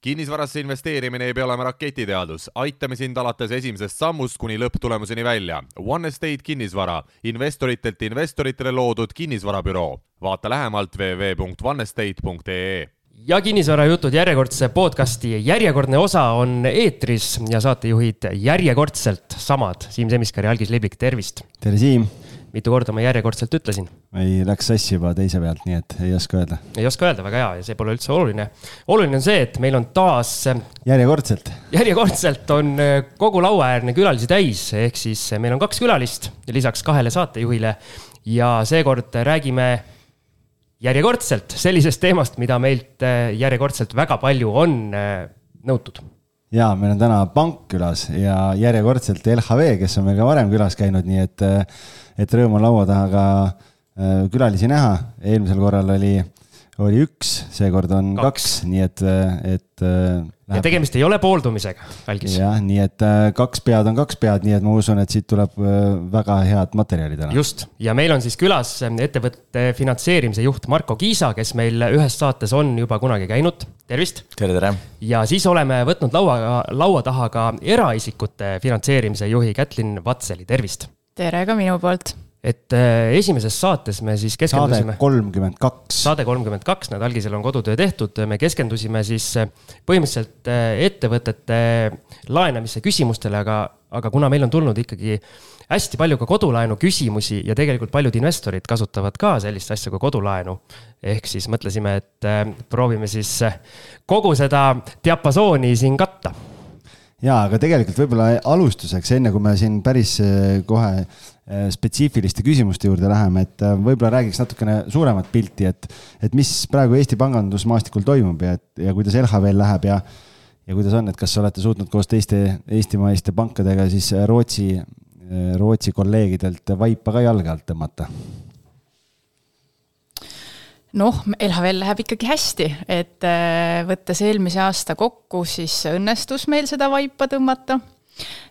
kinnisvarasse investeerimine ei pea olema raketiteadus, aitame sind alates esimesest sammust kuni lõpptulemuseni välja. One Estate kinnisvara, investoritelt investoritele loodud kinnisvarabüroo. vaata lähemalt www.onestate.ee ja kinnisvarajutud järjekordse podcasti järjekordne osa on eetris ja saatejuhid järjekordselt samad. Siim Semiskar ja Algis Liblik, tervist! tere, Siim! Mitu korda ma järjekordselt ütlesin? ei, läks sassi juba teise pealt, nii et ei oska öelda. ei oska öelda, väga hea ja see pole üldse oluline. oluline on see, et meil on taas. järjekordselt. järjekordselt on äh, kogu lauaäärne külalisi täis, ehk siis äh, meil on kaks külalist lisaks kahele saatejuhile ja seekord räägime järjekordselt sellisest teemast, mida meilt järjekordselt väga palju on nõutud ja meil on täna pank külas ja järjekordselt LHV, kes on meil ka varem külas käinud, nii et, et rõõm on laua taha ka äh, külalisi näha. eelmisel korral oli, oli üks, seekord on kaks, kaks, nii et, et. Äh, ja tegemist ei ole pooldumisega, Algis. jah, nii et äh, kaks pead on kaks pead, nii et ma usun, et siit tuleb väga head materjali täna. just, ja meil on siis külas ettevõtte finantseerimise juht Marko Kiisa, kes meil ühes saates on juba kunagi käinud tervist. tere, tere. ja siis oleme võtnud laua, laua taha ka eraisikute finantseerimise juhi Kätlin Vatseli, tervist. Tere ka minu poolt et äh, esimeses saates me siis keskendusime. saade kolmkümmend kaks. saade kolmkümmend kaks, näed, algisel on kodutöö tehtud, me keskendusime siis äh, põhimõtteliselt äh, ettevõtete laenamise küsimustele, aga, aga kuna meil on tulnud ikkagi hästi palju ka kodulaenu küsimusi ja tegelikult paljud investorid kasutavad ka sellist asja kui kodulaenu. ehk siis mõtlesime, et proovime siis kogu seda diapasooni siin katta. Ja, aga tegelikult võib-olla alustuseks, enne kui me siin päris äh, kohe spetsiifiliste küsimuste juurde läheme, et võib-olla räägiks natukene suuremat pilti, et, et mis praegu Eesti pangandusmaastikul toimub ja, ja kuidas LHV-l läheb ja ja kuidas on, et kas olete suutnud koos teiste eestimaiste pankadega siis Rootsi Rootsi kolleegidelt vaipa ka jalge alt tõmmata? Noh, LHV-l läheb ikkagi hästi, et äh, võttes eelmise aasta kokku, siis õnnestus meil seda vaipa tõmmata.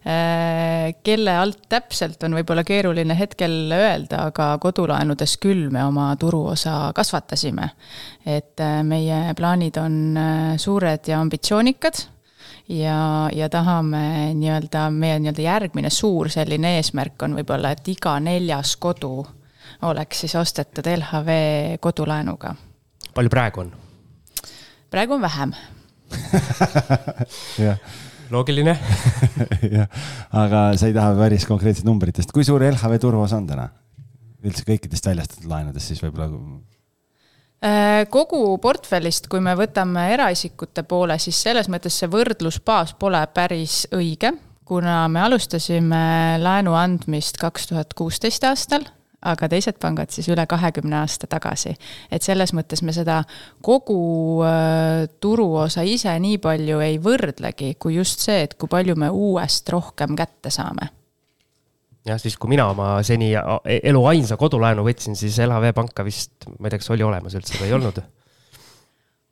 Äh, kelle alt täpselt, on võib-olla keeruline hetkel öelda, aga kodulaenudes küll me oma turuosa kasvatasime. et äh, meie plaanid on suured ja ambitsioonikad ja, ja tahame nii-öelda, meie nii-öelda järgmine suur selline eesmärk on võib-olla, et iga neljas kodu oleks siis ostetud LHV kodulaenuga. palju praegu on? praegu on vähem loogiline jah, aga sa ei taha päris konkreetset numbritest, kui suur LHV turuosa on täna? üldse kõikidest väljastatud laenudest siis võib-olla Äh, kogu portfellist, kui me võtame eraisikute poole, siis selles mõttes see võrdlusbaas pole päris õige, kuna me alustasime laenu andmist kaks tuhat kuusteist aastal, aga teised pangad siis üle kahekümne aasta tagasi. et selles mõttes me seda kogu äh, turuosa ise nii palju ei võrdlegi, kui just see, et kui palju me uuest rohkem kätte saame jah, siis kui mina oma seni e-, elu ainsa kodulaenu võtsin, siis LHV panka vist, ma ei tea, kas oli olemas üldse või ei olnud.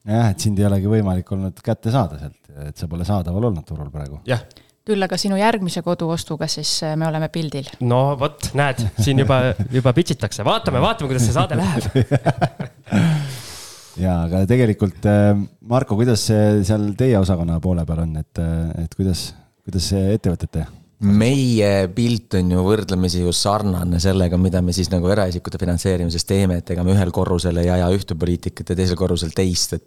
jah, et sind ei olegi võimalik olnud kätte saada sealt, et sa pole saadaval olnud turul praegu. jah küll aga sinu järgmise koduostuga siis äh, me oleme pildil. no vot, näed, siin juba, juba pitsitakse, vaatame, vaatame, kuidas see saade läheb. Ja, aga tegelikult äh, Marko, kuidas see seal teie osakonna poole peal on, et, äh, et kuidas, kuidas see ettevõtete meie pilt on ju võrdlemisi ju sarnane sellega, mida me siis nagu eraisikute finantseerimises teeme, et ega me ühel korrusel ei aja ühte poliitikat ja teisel korrusel teist, et.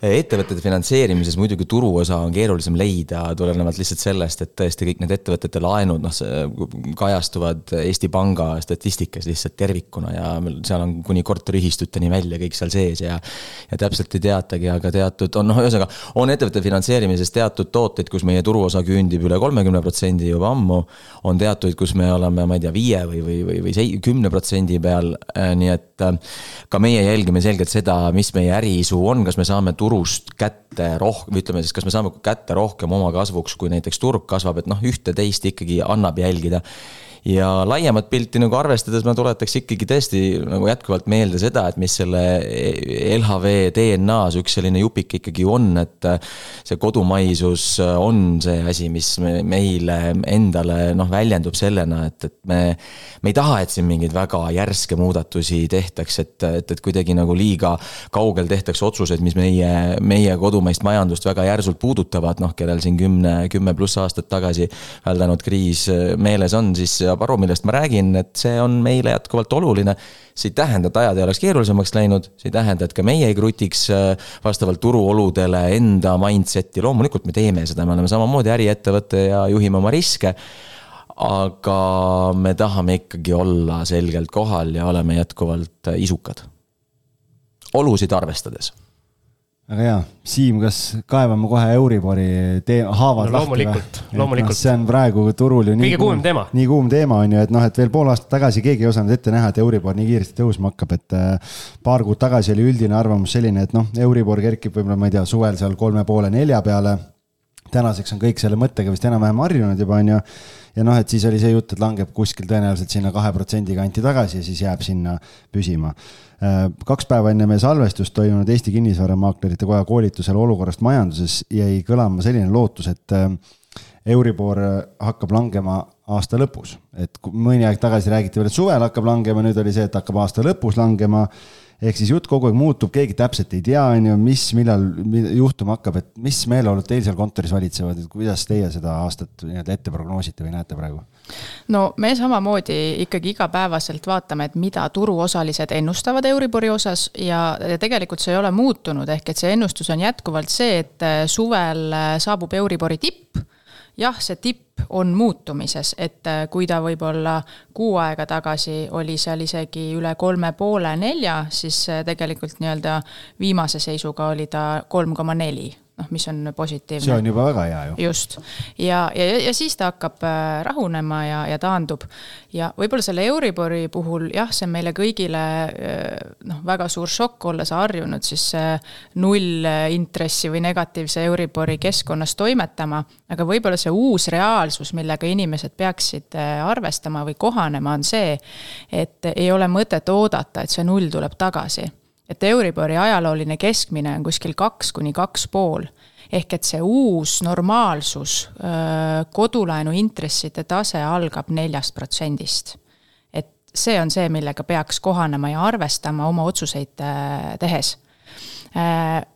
Eh, ettevõtete finantseerimises muidugi turuosa on keerulisem leida, tulenevalt lihtsalt sellest, et tõesti kõik need ettevõtete laenud, noh, kajastuvad Eesti Panga statistikas lihtsalt tervikuna ja seal on kuni korteriühistuteni välja kõik seal sees ja. ja täpselt ei teatagi, aga teatud on noh, ühesõnaga on ettevõtte finantseerimises teatud tooteid, kus meie turuosa küündib üle kolmekümne protsendi protsendi juba ammu. on teatuid, kus me oleme, ma ei tea, viie või, või, või, või kümne protsendi peal. Äh, nii et äh, ka meie jälgime selgelt seda, mis meie äriisu on, kas me saame turust kätte rohkem, ütleme siis, kas me saame kätte rohkem oma kasvuks, kui näiteks turg kasvab, et noh, ühte-teist ikkagi annab jälgida ja laiemat pilti nagu arvestades ma tuletaks ikkagi tõesti nagu jätkuvalt meelde seda, et mis selle LHV DNA-s üks selline jupik ikkagi on, et see kodumaisus on see asi, mis meile endale noh, väljendub sellena, et, et me, me ei taha, et siin mingeid väga järske muudatusi tehtaks, et, et, et kuidagi nagu liiga kaugel tehtaks otsuseid, mis meie, meie kodumaist majandust väga järsult puudutavad, noh, kellel siin kümne, kümme pluss aastat tagasi väldanud kriis meeles on, siis saab aru, millest ma räägin, et see on meile jätkuvalt oluline. see ei tähenda, et ajad ei oleks keerulisemaks läinud, see ei tähenda, et ka meie ei krutiks äh, vastavalt turuoludele enda mindset'i, loomulikult me teeme seda, me oleme samamoodi äriettevõte ja juhime oma riske aga me tahame ikkagi olla selgelt kohal ja oleme jätkuvalt isukad. olusid arvestades väga hea, Siim, kas kaevame kohe Euribori tee-, haavad no, loomulikult, loomulikult. No, see on praegu turul ju nii kõige kuumem teema. nii kuum teema on ju, et noh, et veel pool aastat tagasi keegi ei osanud ette näha, et Euribor nii kiiresti tõusma hakkab, et äh, paar kuud tagasi oli üldine arvamus selline, et noh, Euribor kerkib võib-olla, ma ei tea, suvel seal kolme poole, nelja peale. tänaseks on kõik selle mõttega vist enam-vähem harjunud juba, on ju ja noh, et siis oli see jutt, et langeb kuskil tõenäoliselt sinna kahe protsendi kanti tagasi ja siis jääb sinna püsima. Äh, kaks päeva enne meie salvestust toimunud Eesti Kinnisvaramaaklerite Koja koolitusel olukorrast majanduses jäi kõlama selline lootus, et äh, Euribor hakkab langema aasta lõpus, et mõni aeg tagasi räägiti veel, et suvel hakkab langema, nüüd oli see, et hakkab aasta lõpus langema ehk siis jutt kogu aeg muutub, keegi täpselt ei tea, on ju, mis, millal juhtuma hakkab, et mis meeleolud teil seal kontoris valitsevad, et kuidas teie seda aastat nii-öelda ette prognoosite või näete praegu? no me samamoodi ikkagi igapäevaselt vaatame, et mida turuosalised ennustavad Euribori osas ja tegelikult see ei ole muutunud, ehk et see ennustus on jätkuvalt see, et suvel saabub Euribori tipp jah, see tipp on muutumises, et äh, kui ta võib-olla kuu aega tagasi oli seal isegi üle kolme poole nelja, siis äh, tegelikult nii-öelda viimase seisuga oli ta kolm koma neli noh, mis on positiivne. see on juba väga hea ju. just, ja, ja, ja siis ta hakkab äh, rahunema ja, ja taandub. ja võib-olla selle Euribori puhul jah, see on meile kõigile äh, noh, väga suur šokk, olles harjunud siis äh, nullintressi või negatiivse Euribori keskkonnas toimetama, aga võib-olla see uus reaalsus, millega inimesed peaksid arvestama või kohanema, on see, et ei ole mõtet oodata, et see null tuleb tagasi et Euribori ajalooline keskmine on kuskil kaks kuni kaks pool. ehk et see uus normaalsus, kodulaenu intresside tase algab neljast protsendist. et see on see, millega peaks kohanema ja arvestama oma otsuseid tehes Äh,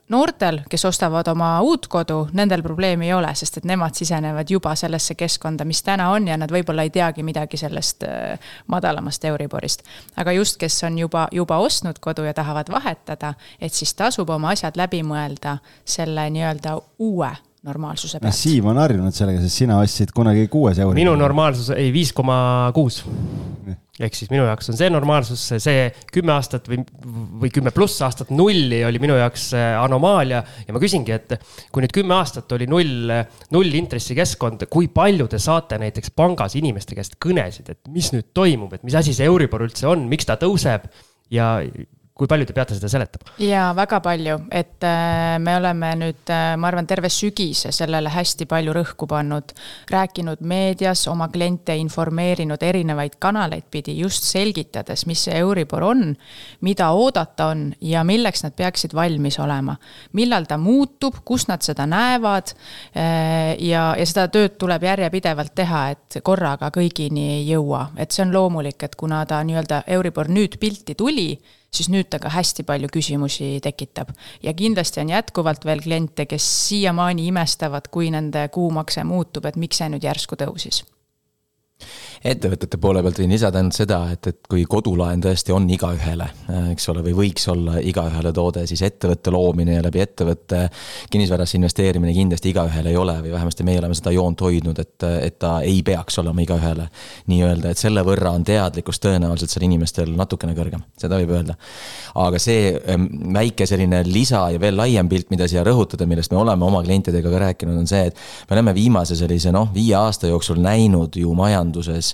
noortel, kes ostavad oma uut kodu, nendel probleemi ei ole, sest et nemad sisenevad juba sellesse keskkonda, mis täna on ja nad võib-olla ei teagi midagi sellest äh, madalamast Euriborist. aga just, kes on juba, juba ostnud kodu ja tahavad vahetada, et siis tasub oma asjad läbi mõelda selle nii-öelda uue normaalsuse pealt. Siim on harjunud sellega, sest sina ostsid kunagi kuues euri. minu normaalsus, ei viis koma kuus ehk siis minu jaoks on see normaalsus, see kümme aastat või, või kümme pluss aastat nulli oli minu jaoks äh, anomaalia. ja ma küsingi, et kui nüüd kümme aastat oli null, null intressikeskkond, kui palju te saate näiteks pangas inimeste käest kõnesid, et mis nüüd toimub, et mis asi see Euribor üldse on, miks ta tõuseb ja kui palju te peate seda seletama? jaa, väga palju, et äh, me oleme nüüd, äh, ma arvan, terve sügise sellele hästi palju rõhku pannud. rääkinud meedias, oma kliente informeerinud erinevaid kanaleid pidi, just selgitades, mis see Euribor on, mida oodata on ja milleks nad peaksid valmis olema. millal ta muutub, kus nad seda näevad äh, ja, ja seda tööd tuleb järjepidevalt teha, et korraga kõigini ei jõua, et see on loomulik, et kuna ta nii-öelda Euribor nüüd pilti tuli, siis nüüd ta ka hästi palju küsimusi tekitab. ja kindlasti on jätkuvalt veel kliente, kes siiamaani imestavad, kui nende kuumakse muutub, et miks see nüüd järsku tõusis ettevõtete poole pealt võin lisada ainult seda, et, et kui kodulaen tõesti on igaühele, eks ole, või võiks olla igaühele toode, siis ettevõtte loomine ja läbi ettevõtte kinnisvarasse investeerimine kindlasti igaühele ei ole või vähemasti meie oleme seda joont hoidnud, et, et ta ei peaks olema igaühele. nii-öelda, et selle võrra on teadlikkus tõenäoliselt seal inimestel natukene kõrgem, seda võib öelda. aga see ähm, väike selline lisa ja veel laiem pilt, mida siia rõhutada, millest me oleme oma klientidega ka rääkinud, on see, et me oleme viimase sellise noh, viie aasta jooksul näinud ju majanduses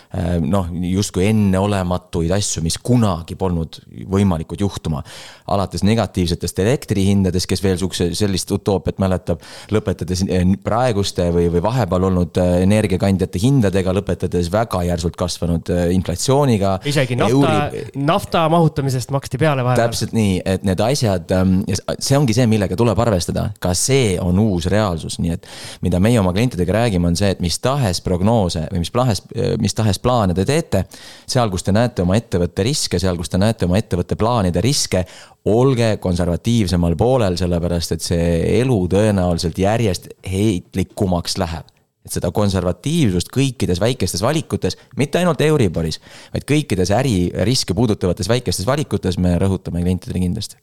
noh, justkui enneolematuid asju, mis kunagi polnud võimalikud juhtuma. alates negatiivsetest elektrihindadest, kes veel sihukese, sellist utoopiat mäletab, lõpetades äh, praeguste või, või vahepeal olnud energiakandjate hindadega, lõpetades väga järsult kasvanud inflatsiooniga. isegi nafta Euri..., nafta mahutamisest maksti peale vahepeal. täpselt nii, et need asjad, ähm, see ongi see, millega tuleb arvestada, ka see on uus reaalsus, nii et mida meie oma klientidega räägime, on see, et mis tahes prognoose või mis tahes, mis tahes plaane te teete. seal, kus te näete oma ettevõtte riske, seal, kus te näete oma ettevõtte plaanide riske, olge konservatiivsemal poolel, sellepärast et see elu tõenäoliselt järjest heitlikumaks läheb et seda konservatiivsust kõikides väikestes valikutes, mitte ainult Euriboris, vaid kõikides äririske puudutavates väikestes valikutes me rõhutame klientidele kindlasti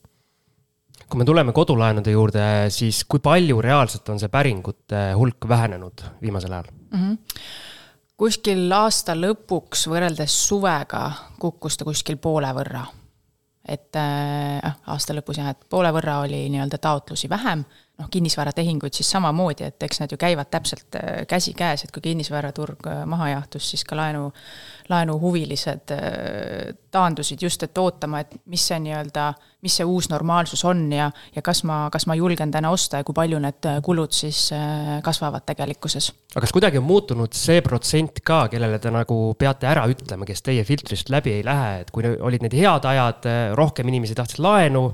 kui me tuleme kodulaenude juurde, siis kui palju reaalselt on see päringute hulk vähenenud viimasel ajal mm? -hmm. Kuskil aasta lõpuks võrreldes suvega kukkus ta kuskil poole võrra. et äh, aasta lõpus jah, et poole võrra oli nii-öelda taotlusi vähem noh, kinnisvaratehinguid siis samamoodi, et eks need ju käivad täpselt äh, käsikäes, et kui kinnisvaraturg äh, maha jahtus, siis ka laenu, laenuhuvilised äh, taandusid just, et ootama, et mis see nii-öelda, mis see uus normaalsus on ja, ja kas ma, kas ma julgen täna osta ja kui palju need kulud siis kasvavad tegelikkuses. aga kas kuidagi on muutunud see protsent ka, kellele te nagu peate ära ütlema, kes teie filtrist läbi ei lähe, et kui olid need head ajad, rohkem inimesi tahtsid laenu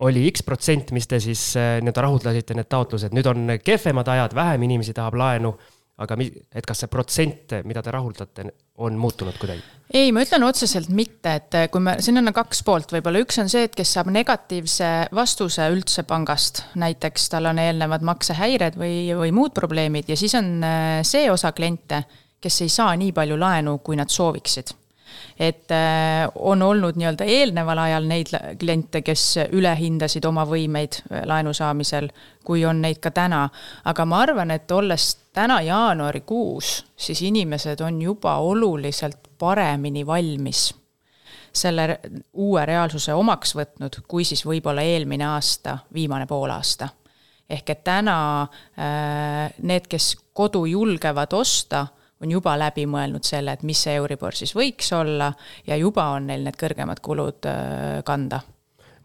oli X protsent, mis te siis äh, nii-öelda rahuldasite need taotlused, nüüd on kehvemad ajad, vähem inimesi tahab laenu. aga mi-, et kas see protsent, mida te rahuldate, on muutunud kuidagi? ei, ma ütlen otseselt mitte, et äh, kui me, siin on kaks poolt võib-olla, üks on see, et kes saab negatiivse vastuse üldse pangast, näiteks tal on eelnevad maksehäired või, või muud probleemid ja siis on äh, see osa kliente, kes ei saa nii palju laenu, kui nad sooviksid et äh, on olnud nii-öelda eelneval ajal neid kliente, kes ülehindasid oma võimeid äh, laenu saamisel, kui on neid ka täna. aga ma arvan, et olles täna jaanuarikuus, siis inimesed on juba oluliselt paremini valmis selle uue reaalsuse omaks võtnud, kui siis võib-olla eelmine aasta, viimane poolaasta. ehk et täna äh, need, kes kodu julgevad osta on juba läbi mõelnud selle, et mis see Euribor siis võiks olla ja juba on neil need kõrgemad kulud äh, kanda.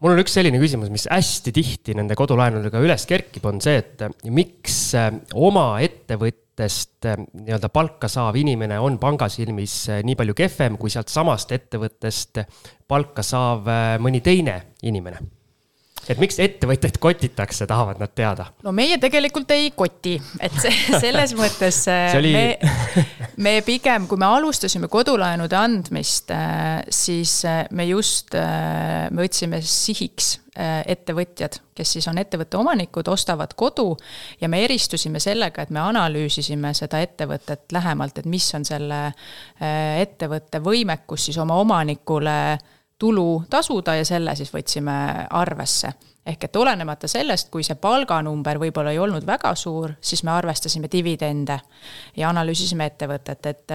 Mul on üks selline küsimus, mis hästi tihti nende kodulaenudega üles kerkib, on see, et miks äh, oma ettevõttest äh, nii-öelda palka saav inimene on panga silmis nii palju kehvem kui sealt samast ettevõttest palka saav mõni teine inimene et miks ettevõtjaid kotitakse, tahavad nad teada? no meie tegelikult ei koti, et see, selles mõttes see oli... me, me pigem, kui me alustasime kodulaenude andmist, äh, siis äh, me just, äh, me võtsime sihiks ettevõtjad, kes siis on ettevõtte omanikud, ostavad kodu ja me eristusime sellega, et me analüüsisime seda ettevõtet lähemalt, et mis on selle ettevõtte võimekus siis oma omanikule tulu tasuda ja selle siis võtsime arvesse. ehk et olenemata sellest, kui see palganumber võib-olla ei olnud väga suur, siis me arvestasime dividende ja analüüsisime ettevõtet, et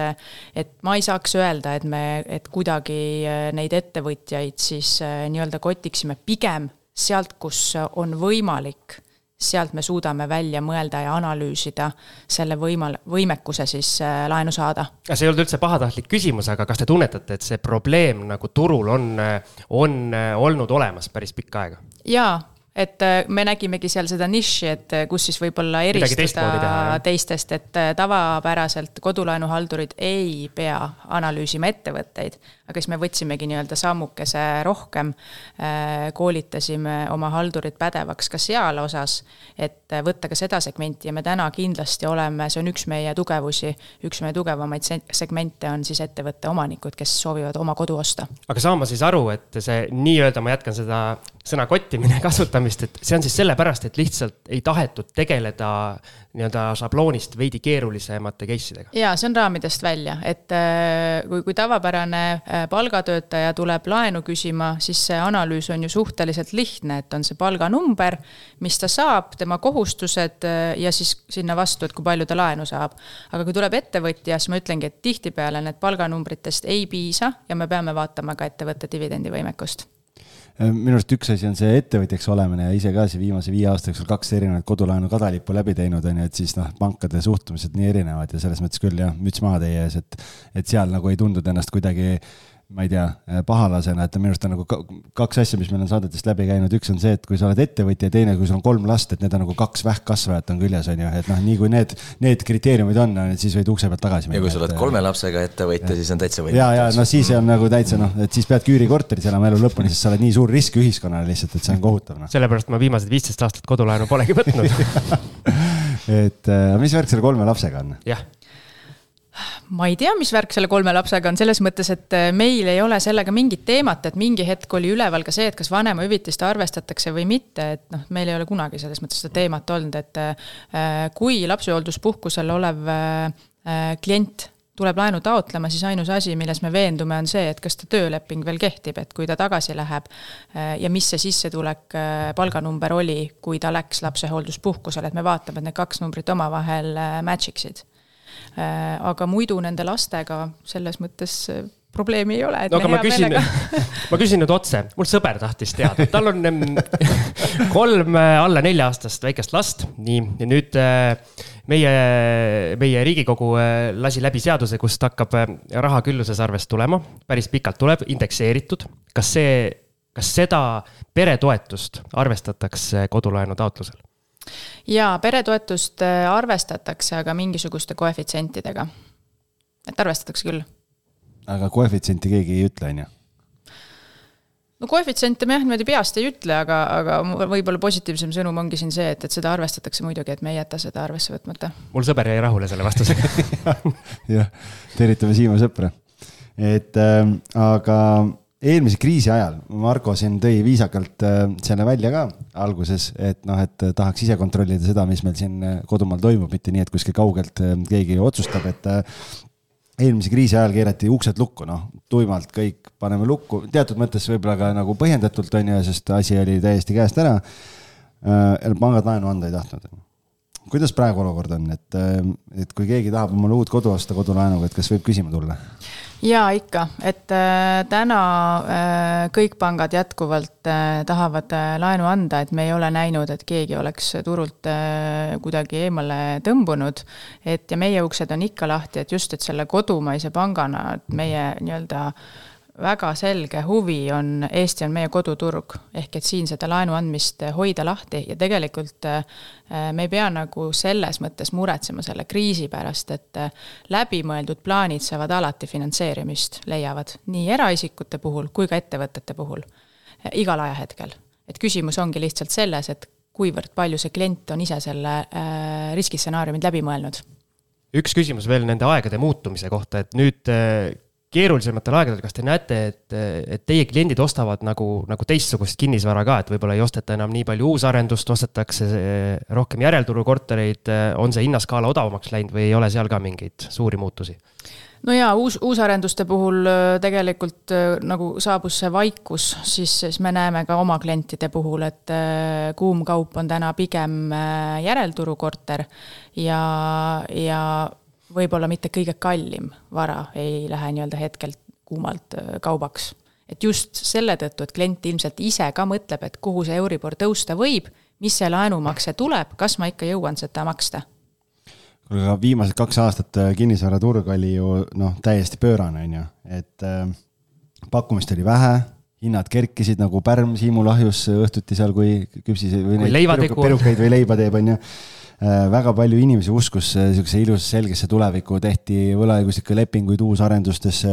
et ma ei saaks öelda, et me, et kuidagi neid ettevõtjaid siis eh, nii-öelda kotiksime, pigem sealt, kus on võimalik sealt me suudame välja mõelda ja analüüsida selle võimal-, võimekuse siis äh, laenu saada. see ei olnud üldse pahatahtlik küsimus, aga kas te tunnetate, et see probleem nagu turul on, on äh, olnud olemas päris pikka aega? jaa, et äh, me nägimegi seal seda nišši, et äh, kus siis võib-olla eristuda teistest, et äh, tavapäraselt kodulaenuhaldurid ei pea analüüsima ettevõtteid. Aga siis me võtsimegi nii-öelda sammukese rohkem, koolitasime oma haldurid pädevaks ka seal osas, et võtta ka seda segmenti ja me täna kindlasti oleme, see on üks meie tugevusi, üks meie tugevamaid segmente on siis ettevõtte omanikud, kes soovivad oma kodu osta. aga saan ma siis aru, et see nii-öelda, ma jätkan seda sõna kottimine kasutamist, et see on siis sellepärast, et lihtsalt ei tahetud tegeleda nii-öelda šabloonist veidi keerulisemate case idega? jaa, see on raamidest välja, et äh, kui, kui tavapärane äh, palgatöötaja tuleb laenu küsima, siis see analüüs on ju suhteliselt lihtne, et on see palganumber, mis ta saab, tema kohustused äh, ja siis sinna vastu, et kui palju ta laenu saab. aga kui tuleb ettevõtja, siis ma ütlengi, et tihtipeale need palganumbritest ei piisa ja me peame vaatama ka ettevõtte dividendivõimekust minu arust üks asi on see ettevõtjaks olemine ja ise ka siin viimase viie aasta jooksul kaks erinevat kodulaenu kadalippu läbi teinud, on ju, et siis noh, pankade suhtumised nii erinevad ja selles mõttes küll jah, müts maha teie ees, et, et seal nagu ei tundunud ennast kuidagi ma ei tea, pahalasena, et minu arust on nagu kaks asja, mis meil on saadetest läbi käinud, üks on see, et kui sa oled ettevõtja ja teine, kui sul on kolm last, et need on nagu kaks vähkkasvajat on küljes, on ju, et noh, nii kui need, need kriteeriumid on, siis võid ukse pealt tagasi minna. ja kui sa oled et, kolme lapsega ettevõtja, siis on täitsa võimatu. ja, ja no siis on nagu täitsa noh, et siis peadki üürikorteris elama elu lõpuni, sest sa oled nii suur risk ühiskonnale lihtsalt, et see on kohutav no.. sellepärast ma viimased viisteist aastat kodulaenu polegi võtnud et äh, mis värk selle kolme lapsega on? jah ma ei tea, mis värk selle kolme lapsega on, selles mõttes, et äh, meil ei ole sellega mingit teemat, et mingi hetk oli üleval ka see, et kas vanemahüvitist arvestatakse või mitte, et noh, meil ei ole kunagi selles mõttes seda teemat olnud, et äh, kui lapsehoolduspuhkusel olev äh, klient tuleb laenu taotlema, siis ainus asi, milles me veendume, on see, et kas ta tööleping veel kehtib, et kui ta tagasi läheb ja mis see sissetulek, palganumber oli, kui ta läks lapsehoolduspuhkusele, et me vaatame, et need kaks numbrit omavahel match iksid Äh, aga muidu nende lastega selles mõttes äh, probleemi ei ole. no aga ma küsin, ma küsin nüüd otse, mul sõber tahtis teada, tal on kolm äh, alla nelja-aastast väikest last, nii, ja nüüd meie, meie Riigikogu lasi läbi seaduse, kust hakkab raha küllusesarvest tulema, päris pikalt tuleb, indekseeritud. kas see, kas seda peretoetust arvestatakse kodulaenu taotlusel? Jaa, peretoetust äh, arvestatakse, aga mingisuguste koefitsientidega. et arvestatakse küll. aga koefitsienti keegi ei ütle, on ju? no koefitsiente me jah, niimoodi peast ei ütle, aga, aga võib-olla positiivsem sõnum ongi siin see, et, et seda arvestatakse muidugi, et me ei jäta seda arvesse võtmata. mul sõber jäi rahule selle vastusega jah, tervitame Siim sõpra. et äh, aga eelmise kriisi ajal Marko siin tõi viisakalt äh, selle välja ka alguses, et noh, et tahaks ise kontrollida seda, mis meil siin äh, kodumaal toimub, mitte nii, et kuskil kaugelt äh, keegi otsustab, et eelmise kriisi ajal keerati uksed lukku, noh, tuimalt kõik paneme lukku, teatud mõttes võib-olla ka nagu põhjendatult on ju, sest asi oli täiesti käest ära. pangad laenu anda ei tahtnud. kuidas praegu olukord on, et, et kui keegi tahab omale uut kodu osta kodulaenuga, et kas võib küsima tulla? Jaa, ikka, et äh, täna äh, kõik pangad jätkuvalt äh, tahavad laenu anda, et me ei ole näinud, et keegi oleks turult kuidagi eemale tõmbunud. et ja meie uksed on ikka lahti, et just, et selle kodumaise pangana, et meie nii-öelda äh, väga selge huvi on, Eesti on meie koduturg, ehk et siin seda laenu andmist hoida lahti. Ja tegelikult äh, me ei pea nagu selles mõttes muretsema selle kriisi pärast, et äh, läbimõeldud plaanid saavad alati finantseerimist, leiavad nii eraisikute puhul kui ka ettevõtete puhul, igal ajahetkel. et küsimus ongi lihtsalt selles, et kuivõrd palju see klient on ise selle riskistsenaariumid läbi mõelnud. Üks küsimus veel nende aegade muutumise kohta, et nüüd keerulisematel aegadel, kas te näete, et, et teie kliendid ostavad nagu, nagu teistsugust kinnisvara ka, et võib-olla ei osteta enam nii palju uusarendust, ostetakse rohkem järelturukortereid, on see hinnaskaala odavamaks läinud või ei ole seal ka mingeid suuri muutusi? no jaa, uus, uusarenduste puhul äh, tegelikult äh, nagu saabus see vaikus, siis, siis me näeme ka oma klientide puhul, et äh, kuum kaup on täna pigem järelturukorter ja, ja võib-olla mitte kõige kallim vara ei lähe nii-öelda hetkel kuumalt kaubaks. et just selle tõttu, et klient ilmselt ise ka mõtleb, et kuhu see Euribor tõusta võib, mis see laenumakse tuleb, kas ma ikka jõuan seda maksta? Kuule, aga viimased kaks aastat kinnisvaraturg oli ju noh, täiesti pöörane, on ju, et äh, pakkumist oli vähe, hinnad kerkisid nagu pärm Siimu lahjus õhtuti seal, kui küpsiseid või neid perukaid või leiba teeb, on ju väga palju inimesi uskus niisuguse ilusasse selgesse tulevikku, tehti võlaõiguslikke lepinguid uusarendustesse,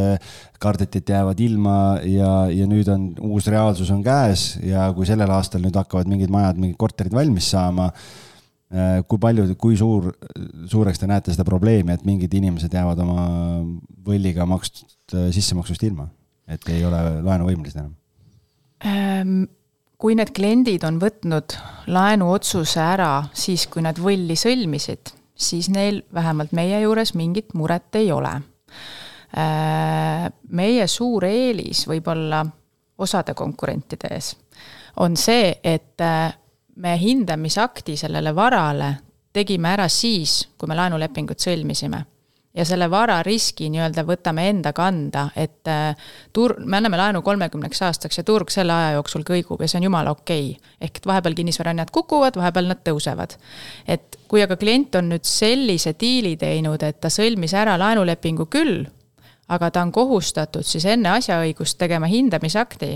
kardeti, et jäävad ilma ja, ja nüüd on uus reaalsus on käes ja kui sellel aastal nüüd hakkavad mingid majad, mingid korterid valmis saama, äh, kui palju, kui suur, suureks te näete seda probleemi, et mingid inimesed jäävad oma võlliga makstud sissemaksust ilma, et ei ole laenuvõimelised enam ähm.? Kui need kliendid on võtnud laenuotsuse ära siis, kui nad võlli sõlmisid, siis neil vähemalt meie juures mingit muret ei ole. Äh, meie suur eelis võib-olla osade konkurentide ees on see, et äh, me hindamisakti sellele varale tegime ära siis, kui me laenulepingut sõlmisime ja selle vara riski nii-öelda võtame enda kanda, et äh, tur-, me anname laenu kolmekümneks aastaks ja turg selle aja jooksul kõigub ja see on jumala okei okay.. ehk et vahepeal kinnisvarahinnad kukuvad, vahepeal nad tõusevad. et kui aga klient on nüüd sellise diili teinud, et ta sõlmis ära laenulepingu küll, aga ta on kohustatud siis enne asjaõigust tegema hindamisakti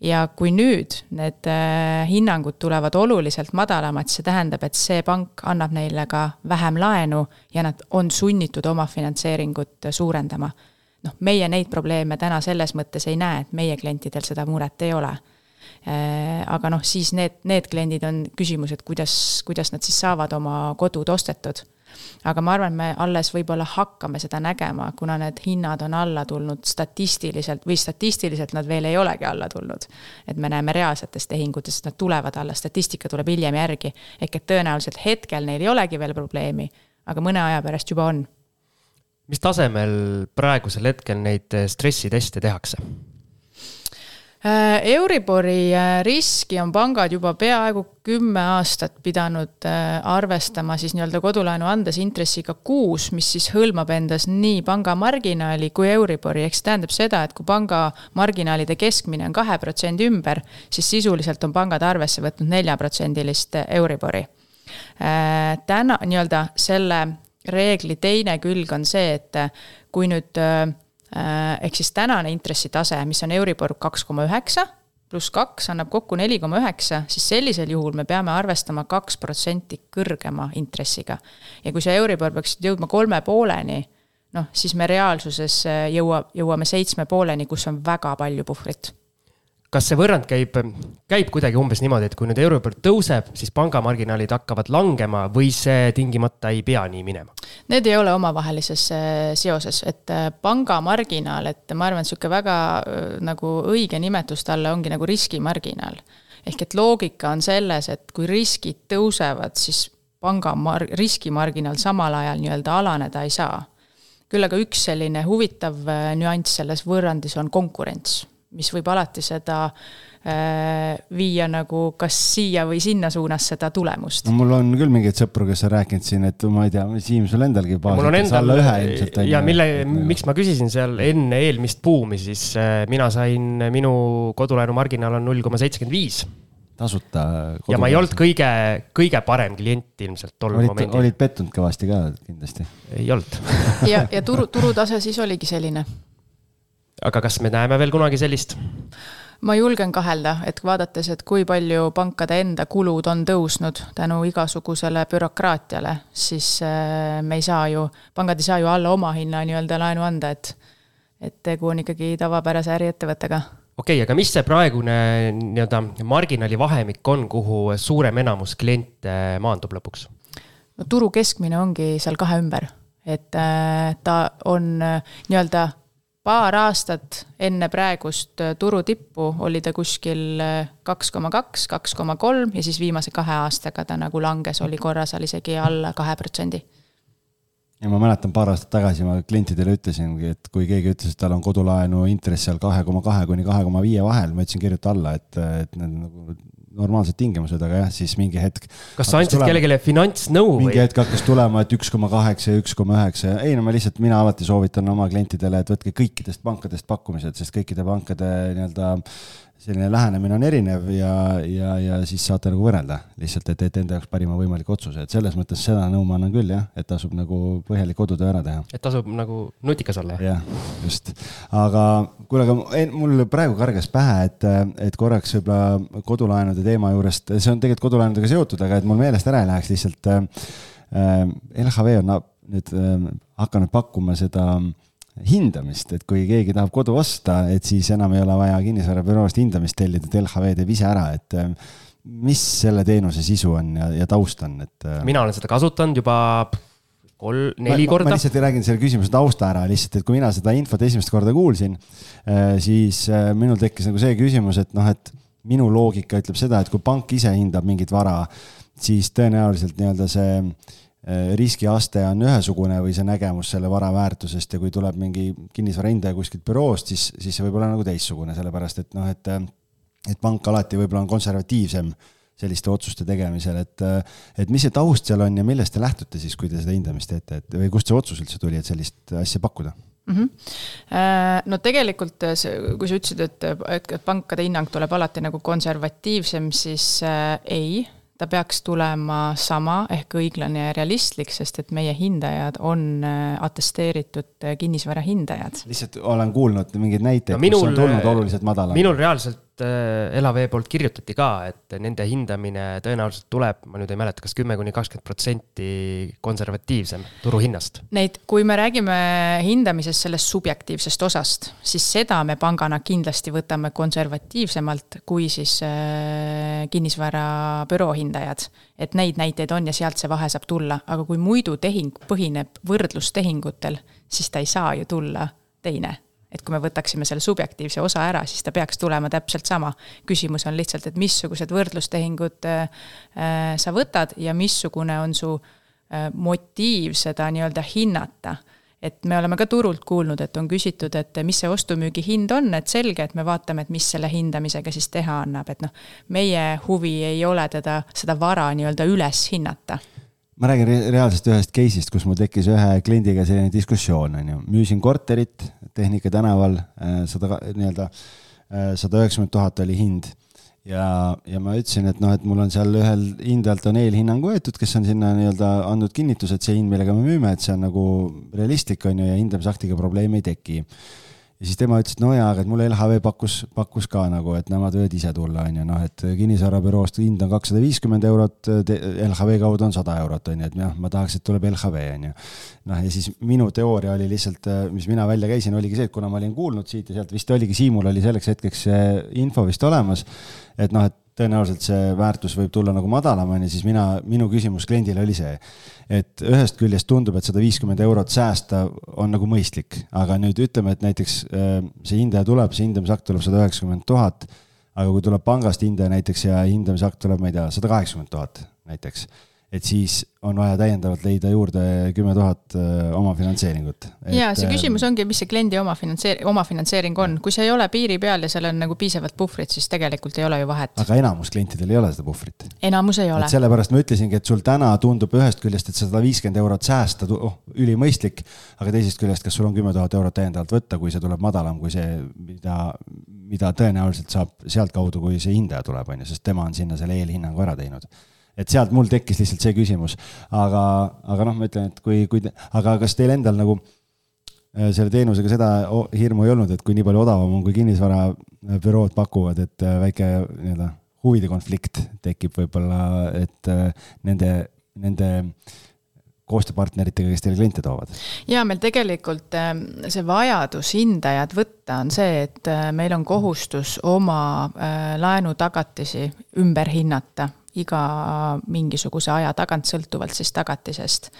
ja kui nüüd need äh, hinnangud tulevad oluliselt madalamad, see tähendab, et see pank annab neile ka vähem laenu ja nad on sunnitud oma finantseeringut suurendama. noh, meie neid probleeme täna selles mõttes ei näe, et meie klientidel seda muret ei ole. Äh, aga noh, siis need, need kliendid on küsimus, et kuidas, kuidas nad siis saavad oma kodud ostetud aga ma arvan, et me alles võib-olla hakkame seda nägema, kuna need hinnad on alla tulnud statistiliselt või statistiliselt nad veel ei olegi alla tulnud. et me näeme reaalsetes tehingutes, et nad tulevad alla, statistika tuleb hiljem järgi. ehk et tõenäoliselt hetkel neil ei olegi veel probleemi, aga mõne aja pärast juba on. mis tasemel praegusel hetkel neid stressiteste tehakse? Äh, Euribori äh, riski on pangad juba peaaegu kümme aastat pidanud äh, arvestama siis nii-öelda kodulaenu andes intressiga kuus, mis siis hõlmab endas nii panga marginaali kui Euribori, ehk see tähendab seda, et kui panga marginaalide keskmine on kahe protsendi ümber, siis sisuliselt on pangad arvesse võtnud neljaprotsendilist Euribori. täna nii-öelda selle reegli teine külg on see, et kui nüüd ehk siis tänane intressitase, mis on Euribor kaks koma üheksa, pluss kaks annab kokku neli koma üheksa, siis sellisel juhul me peame arvestama kaks protsenti kõrgema intressiga. ja kui see Euribor peaks jõudma kolme pooleni, noh, siis me reaalsuses äh, jõua, jõuame seitsme pooleni, kus on väga palju puhvrit kas see võrrand käib, käib kuidagi umbes niimoodi, et kui nüüd Euribor tõuseb, siis pangamarginaalid hakkavad langema või see tingimata ei pea nii minema? Need ei ole omavahelises äh, seoses, et äh, pangamarginaal, et ma arvan, et niisugune väga äh, nagu õige nimetus talle ongi nagu riskimarginaal. ehk et loogika on selles, et kui riskid tõusevad, siis panga mar-, riskimarginaal samal ajal nii-öelda alaneda ei saa. küll aga üks selline huvitav nüanss selles võrrandis on konkurents mis võib alati seda äh, viia nagu kas siia või sinna suunas seda tulemust. no mul on küll mingeid sõpru, kes on rääkinud siin, et ma ei tea, Siim, sul endalgi mul on endal alla ühe ilmselt. ja mille, miks ma küsisin seal enne eelmist buumi, siis äh, mina sain, minu kodulaenu marginaal on null koma seitsekümmend viis tasuta. ja ma ei olnud kõige, kõige parem klient ilmselt tol olid, momendil. olid pettunud kõvasti ka kindlasti? ei olnud ja, ja turu, turutase siis oligi selline aga kas me näeme veel kunagi sellist? ma julgen kahelda, et vaadates, et kui palju pankade enda kulud on tõusnud tänu igasugusele bürokraatiale, siis äh, me ei saa ju, pangad ei saa ju alla omahinna nii-öelda laenu anda, et et tegu on ikkagi tavapärase äriettevõttega okei okay,, aga mis see praegune nii-öelda marginaali vahemik on, kuhu suurem enamus kliente maandub lõpuks? no turu keskmine ongi seal kahe ümber, et äh, ta on äh, nii-öelda paar aastat enne praegust äh, turu tippu oli ta kuskil äh, kaks koma kaks, kaks koma kolm ja siis viimase kahe aastaga ta nagu langes, oli korra seal isegi alla kahe protsendi. ja ma mäletan, paar aastat tagasi ma klientidele ütlesingi, et kui keegi ütles, et tal on kodulaenu intress seal kahe koma kahe kuni kahe koma viie vahel, ma ütlesin kirjuta alla, et, et need nagu normaalsed tingimused, aga jah, siis mingi hetk. kas sa andsid kellelegi finantsnõu või? mingi hetk hakkas tulema, et üks koma kaheksa ja üks koma üheksa ja ei no ma lihtsalt, mina alati soovitan oma klientidele, et võtke kõikidest pankadest pakkumised, sest kõikide pankade nii-öelda selline lähenemine on erinev ja, ja, ja siis saate nagu võrrelda lihtsalt, et teete enda jaoks parima võimaliku otsuse, et selles mõttes seda nõu ma annan küll jah, et tasub nagu põhjalik kodutöö ära teha. et tasub nagu nutikas olla jah? jah, just. aga kuule, aga mul praegu kargas pähe, et, et korraks võib-olla kodulaenude teema juurest, see on tegelikult kodulaenudega seotud, aga et mul meelest ära ei läheks lihtsalt äh,. LHV on nüüd äh, hakanud pakkuma seda äh, hindamist, et kui keegi tahab kodu osta, et siis enam ei ole vaja kinnisvarabüroost hindamist tellida, et LHV teeb ise ära, et äh, mis selle teenuse sisu on ja, ja taust on, et? Äh, mina olen seda kasutanud juba kolm, neli ma, korda. ma lihtsalt räägin selle küsimuse tausta ära lihtsalt, et kui mina seda infot esimest korda kuulsin, äh, siis minul tekkis nagu see küsimus, et noh, et minu loogika ütleb seda, et kui pank ise hindab mingit vara, siis tõenäoliselt nii-öelda see Äh, riskiaste on ühesugune või see nägemus selle vara väärtusest ja kui tuleb mingi kinnisvarahindaja kuskilt büroost, siis, siis see võib olla nagu teistsugune, sellepärast et noh, et, et pank alati võib-olla on konservatiivsem selliste otsuste tegemisel, et, et mis see taust seal on ja millest te lähtute siis, kui te seda hindamist teete, et või kust see otsus üldse tuli, et sellist asja pakkuda? mm. -hmm. no tegelikult kui sa ütlesid, et, et pankade hinnang tuleb alati nagu konservatiivsem, siis äh, ei ta peaks tulema sama ehk õiglane ja realistlik, sest et meie hindajad on äh, atesteeritud äh, kinnisvara hindajad. lihtsalt olen kuulnud mingeid näiteid no,, kus on tulnud äh, oluliselt madalam. minul reaalselt Elavee poolt kirjutati ka, et nende hindamine tõenäoliselt tuleb, ma nüüd ei mäleta, kas kümme kuni kakskümmend protsenti konservatiivsem turuhinnast. Neid, kui me räägime hindamisest sellest subjektiivsest osast, siis seda me pangana kindlasti võtame konservatiivsemalt kui siis äh, kinnisvarabüroo hind hindajad. et neid näiteid on ja sealt see vahe saab tulla, aga kui muidu tehing põhineb võrdlustehingutel, siis ta ei saa ju tulla teine et kui me võtaksime selle subjektiivse osa ära, siis ta peaks tulema täpselt sama. küsimus on lihtsalt, et missugused võrdlustehingud äh, sa võtad ja missugune on su äh, motiiv seda nii-öelda hinnata et me oleme ka turult kuulnud, et on küsitud, et mis see ostu-müügi hind on, et selge, et me vaatame, et mis selle hindamisega siis teha annab, et noh, meie huvi ei ole teda, seda vara nii-öelda üles hinnata ma räägin reaalsest ühest case'ist, kus mul tekkis ühe kliendiga selline diskussioon, on ju, müüsin korterit Tehnika tänaval, äh, sada, nii-öelda äh, sada üheksakümmend tuhat oli hind. Ja, ja ma ütlesin, et noh, et mul on seal ühel hindajalt on eelhinnang võetud, kes on sinna nii-öelda andnud kinnituse, et see hind, millega me müüme, et see on nagu realistlik, on ju, ja hindamisaktiga probleemi ei teki ja siis tema ütles, et no jaa, aga et mulle LHV pakkus, pakkus ka nagu, et nemad võivad ise tulla, on ju, noh, et kinnisvarabüroost hind on kakssada viiskümmend eurot, LHV kaudu on sada eurot, on ju, et jah, ma tahaks, et tuleb LHV, on ju. noh, ja siis minu teooria oli lihtsalt, mis mina välja käisin, oligi see, et kuna ma olin kuulnud siit ja sealt, vist oligi Siimul oli selleks hetkeks see info vist olemas, et noh, et tõenäoliselt see väärtus võib tulla nagu madalam, on ju, siis mina, minu küsimus kliendile oli see, et ühest küljest tundub, et sada viiskümmend eurot säästa on nagu mõistlik, aga nüüd ütleme, et näiteks äh, see hindaja tuleb, see hindamisakt tuleb sada üheksakümmend tuhat, aga kui tuleb pangast hindaja näiteks ja hindamisakt tuleb, ma ei tea, sada kaheksakümmend tuhat näiteks et siis on vaja täiendavalt leida juurde kümme tuhat äh, omafinantseeringut. ja see äh, küsimus ongi, mis see kliendi omafinantseer-, omafinantseering on, kui see ei ole piiri peal ja seal on nagu piisavalt puhvrit, siis tegelikult ei ole ju vahet. aga enamus klientidel ei ole seda puhvrit. enamus ei ole. sellepärast ma ütlesingi, et sul täna tundub ühest küljest, et sada viiskümmend eurot säästa, oh, ülimõistlik, aga teisest küljest, kas sul on kümme tuhat eurot täiendavalt võtta, kui see tuleb madalam kui see, mida, mida tõenäoliselt saab sealtkaudu, kui see hindaja tuleb, on ju, sest tema on sinna selle eelhinnangu ära teinud et sealt mul tekkis lihtsalt see küsimus, aga, aga noh, ma ütlen, et kui, kui, aga kas teil endal nagu äh, selle teenusega seda hirmu ei olnud, et kui nii palju odavam on, kui kinnisvarabürood pakuvad, et äh, väike nii-öelda huvide konflikt tekib võib-olla, et äh, nende, nende koostööpartneritega, kes teile kliente toovad? ja meil tegelikult see vajadus hindajad võtta on see, et meil on kohustus oma laenutagatisi ümber hinnata iga mingisuguse aja tagant, sõltuvalt siis tagatisest.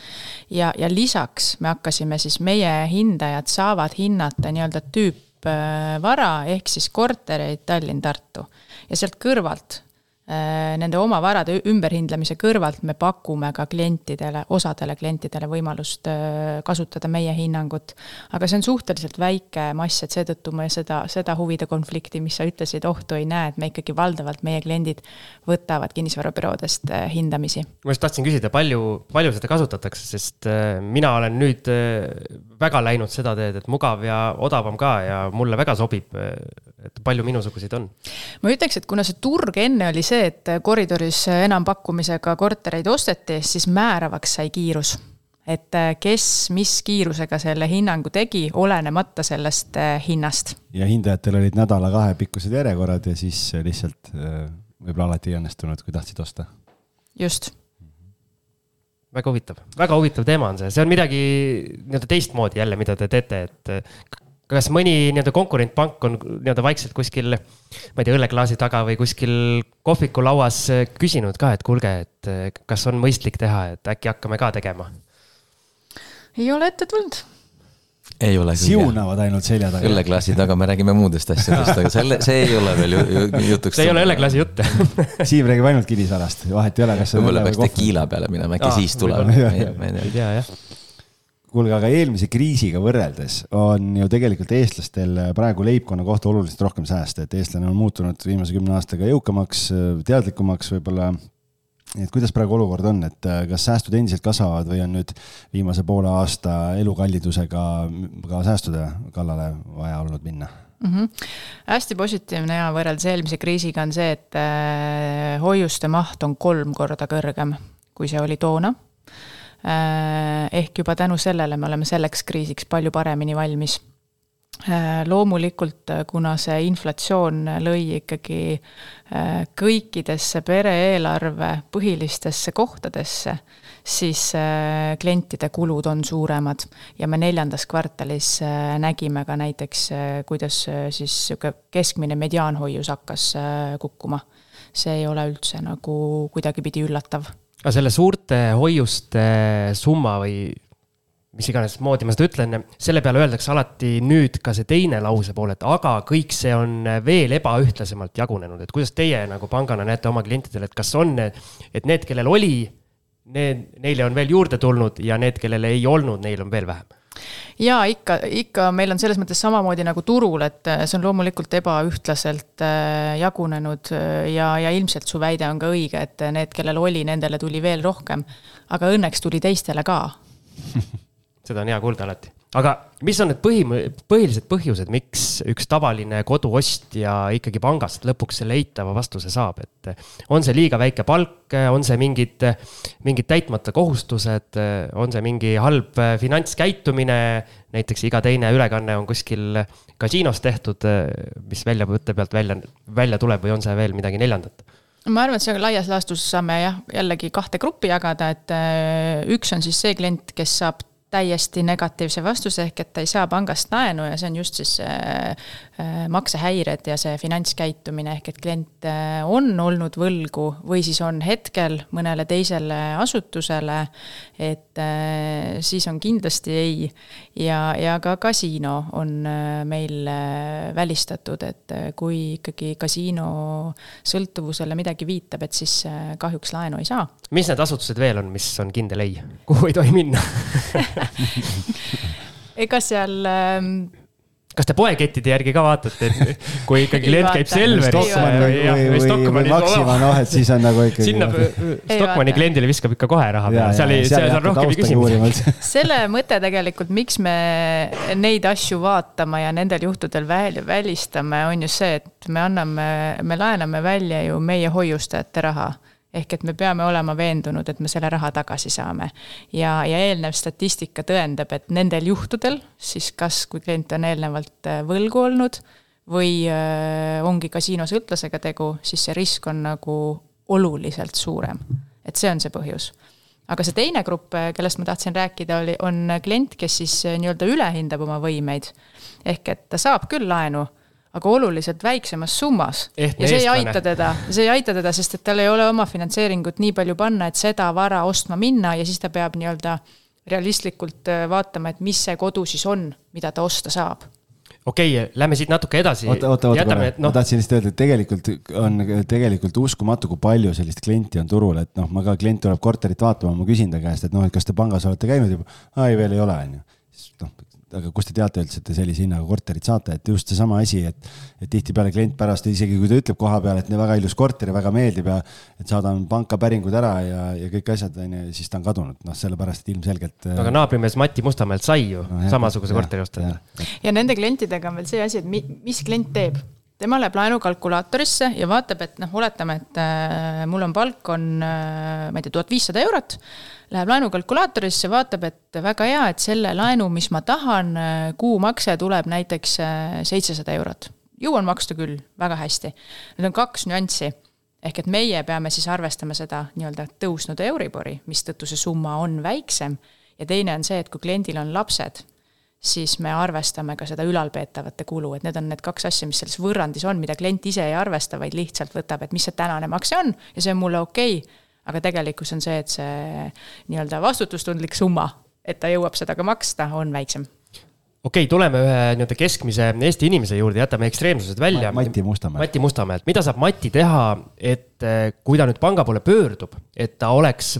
ja, ja lisaks me hakkasime siis, meie hindajad saavad hinnata nii-öelda tüüpvara ehk siis kortereid Tallinn-Tartu ja sealt kõrvalt nende oma varade ümberhindlamise kõrvalt me pakume ka klientidele, osadele klientidele võimalust äh, kasutada meie hinnangut. aga see on suhteliselt väike mass, et seetõttu me seda, seda huvide konflikti, mis sa ütlesid, ohtu ei näe, et me ikkagi valdavalt, meie kliendid võtavad kinnisvarabüroodest äh, hindamisi. ma just tahtsin küsida, palju, palju seda kasutatakse, sest mina olen nüüd väga läinud seda teed, et mugav ja odavam ka ja mulle väga sobib et palju minusuguseid on? ma ütleks, et kuna see turg enne oli see, et koridoris enampakkumisega kortereid osteti, siis määravaks sai kiirus. et kes mis kiirusega selle hinnangu tegi, olenemata sellest äh, hinnast. ja hindajatel olid nädala-kahe pikkused järjekorrad ja siis lihtsalt äh, võib-olla alati ei õnnestunud, kui tahtsid osta. just väga huvitav, väga huvitav teema on see, see on midagi nii-öelda teistmoodi jälle, mida te teete, et kas mõni nii-öelda konkurentpank on nii-öelda vaikselt kuskil, ma ei tea, õlleklaasi taga või kuskil kohvikulauas küsinud ka, et kuulge, et kas on mõistlik teha, et äkki hakkame ka tegema? ei ole ette tulnud ei ole siunavad ainult selja taga. õlleklaasi taga me räägime muudest asjadest, aga selle, see ei ole veel jutuks. see ei ole õlleklaasi jutt Siim räägib ainult kinnisvarast, vahet ei ole, kas. võib-olla peaks tekiila peale minema, äkki siis tuleb. ei tea jah kuulge, aga eelmise kriisiga võrreldes on ju tegelikult eestlastel praegu leibkonna kohta oluliselt rohkem sääste, et eestlane on muutunud viimase kümne aastaga jõukamaks, teadlikumaks võib-olla. et kuidas praegu olukord on, et kas säästud endiselt kasvavad või on nüüd viimase poole aasta elukallidusega ka säästude kallale vaja olnud minna? mm. -hmm. hästi positiivne ja võrreldes eelmise kriisiga on see, et äh, hoiuste maht on kolm korda kõrgem, kui see oli toona äh,. Ehk juba tänu sellele me oleme selleks kriisiks palju paremini valmis äh,. loomulikult, kuna see inflatsioon lõi ikkagi äh, kõikidesse pere-eelarve põhilistesse kohtadesse siis äh, klientide kulud on suuremad ja me neljandas kvartalis äh, nägime ka näiteks, äh, kuidas siis niisugune keskmine mediaanhoius hakkas kukkuma. see ei ole üldse nagu kuidagipidi üllatav. Aga selle suurte hoiuste summa või mis iganes moodi ma seda ütlen, selle peale öeldakse alati nüüd ka see teine lause pool, et aga kõik see on veel ebaühtlasemalt jagunenud, et kuidas teie nagu pangana näete oma klientidele, et kas on, et need, kellel oli need, neile on veel juurde tulnud ja need, kellel ei olnud, neil on veel vähem ja ikka, ikka meil on selles mõttes samamoodi nagu turul, et äh, see on loomulikult ebaühtlaselt äh, jagunenud äh, ja, ja ilmselt su väide on ka õige, et need, kellel oli, nendele tuli veel rohkem. aga õnneks tuli teistele ka seda on hea kuulda alati aga mis on need põhi, põhilised põhjused, miks üks tavaline koduostja ikkagi pangast lõpuks selle eitava vastuse saab, et on see liiga väike palk, on see mingid, mingid täitmata kohustused, on see mingi halb finantskäitumine, näiteks iga teine ülekanne on kuskil kasiinos tehtud, mis väljavõtte pealt välja, välja tuleb või on see veel midagi neljandat? ma arvan, et see laias laastus saame jah, jällegi kahte gruppi jagada, et üks on siis see klient, kes saab täiesti negatiivse vastuse, ehk et ta ei saa pangast laenu ja see on just siis äh, äh, maksehäired ja see finantskäitumine, ehk et klient äh, on olnud võlgu või siis on hetkel mõnele teisele asutusele, et siis on kindlasti ei. ja, ja ka kasiino on meil välistatud, et kui ikkagi kasiino sõltuvusele midagi viitab, et siis kahjuks laenu ei saa. mis need asutused veel on, mis on kindel ei, kuhu ei tohi minna ega seal ähm, kas te poekettide järgi ka vaatate, et kui ikkagi klient käib Selveris või, või, või Maxima, noh, et siis on nagu ikkagi. sinna Stockmanni kliendile viskab ikka kohe raha peale, seal ei, seal on rohkem küsimusi. selle mõte tegelikult, miks me neid asju vaatama ja nendel juhtudel väl, välistame, on ju see, et me anname, me laename välja ju meie hoiustajate raha ehk et me peame olema veendunud, et me selle raha tagasi saame. ja, ja eelnev statistika tõendab, et nendel juhtudel siis kas, kui klient on eelnevalt äh, võlgu olnud või äh, ongi kasiinosõltlasega tegu, siis see risk on nagu oluliselt suurem. et see on see põhjus aga see teine grupp, äh, kellest ma tahtsin rääkida, oli, on klient, kes siis nii-öelda ülehindab oma võimeid. ehk et ta saab küll laenu aga oluliselt väiksemas summas. ja see ei aita teda, see ei aita teda, sest et tal ei ole oma finantseeringut nii palju panna, et seda vara ostma minna ja siis ta peab nii-öelda realistlikult äh, vaatama, et mis see kodu siis on, mida ta osta saab okei okay,, lähme siit natuke edasi. oota, oota, oota korra, no. ma tahtsin lihtsalt öelda, et tegelikult on tegelikult uskumatu, kui palju sellist klienti on turul, et noh, ma ka klient tuleb korterit vaatama, ma küsin ta käest, et noh, et kas te pangas olete käinud juba. ei, veel ei ole, on ju. siis noh, aga kust te teate üldse, et te sellise hinnaga korterit saate, et just seesama asi, et, et tihtipeale klient pärast, isegi kui ta ütleb koha peal, et väga ilus korter ja väga meeldib ja et saadan panka päringud ära ja, ja kõik asjad, on ju, siis ta on kadunud, noh, sellepärast, et ilmselgelt. aga naabrimees Mati Mustamäelt sai ju no, jah, samasuguse jah, korteri osta. ja nende klientidega on veel see asi, et mi, mis klient teeb tema läheb laenukalkulaatorisse ja vaatab, et noh, oletame, et äh, mul on palk on äh,, ma ei tea, tuhat viissada eurot äh,, läheb laenukalkulaatorisse, vaatab, et väga hea, et selle laenu, mis ma tahan, kuumakse tuleb näiteks äh, seitsesada eurot. jõuan maksta küll, väga hästi. Need on kaks nüanssi. ehk et meie peame siis arvestama seda nii-öelda tõusnud Euribori, mistõttu see summa on väiksem. ja teine on see, et kui kliendil on lapsed, siis me arvestame ka seda ülalpeetavate kulu, et need on need kaks asja, mis selles võrrandis on, mida klient ise ei arvesta, vaid lihtsalt võtab, et mis see tänane makse on ja see on mulle okei okay aga tegelikkus on see, et see nii-öelda vastutustundlik summa, et ta jõuab seda ka maksta, on väiksem okei okay,, tuleme ühe nii-öelda keskmise Eesti inimese juurde, jätame ekstreemsused välja. Mati Mustamäe. Mati Mustamäelt, mida saab Mati teha, et eh, kui ta nüüd panga poole pöördub, et ta oleks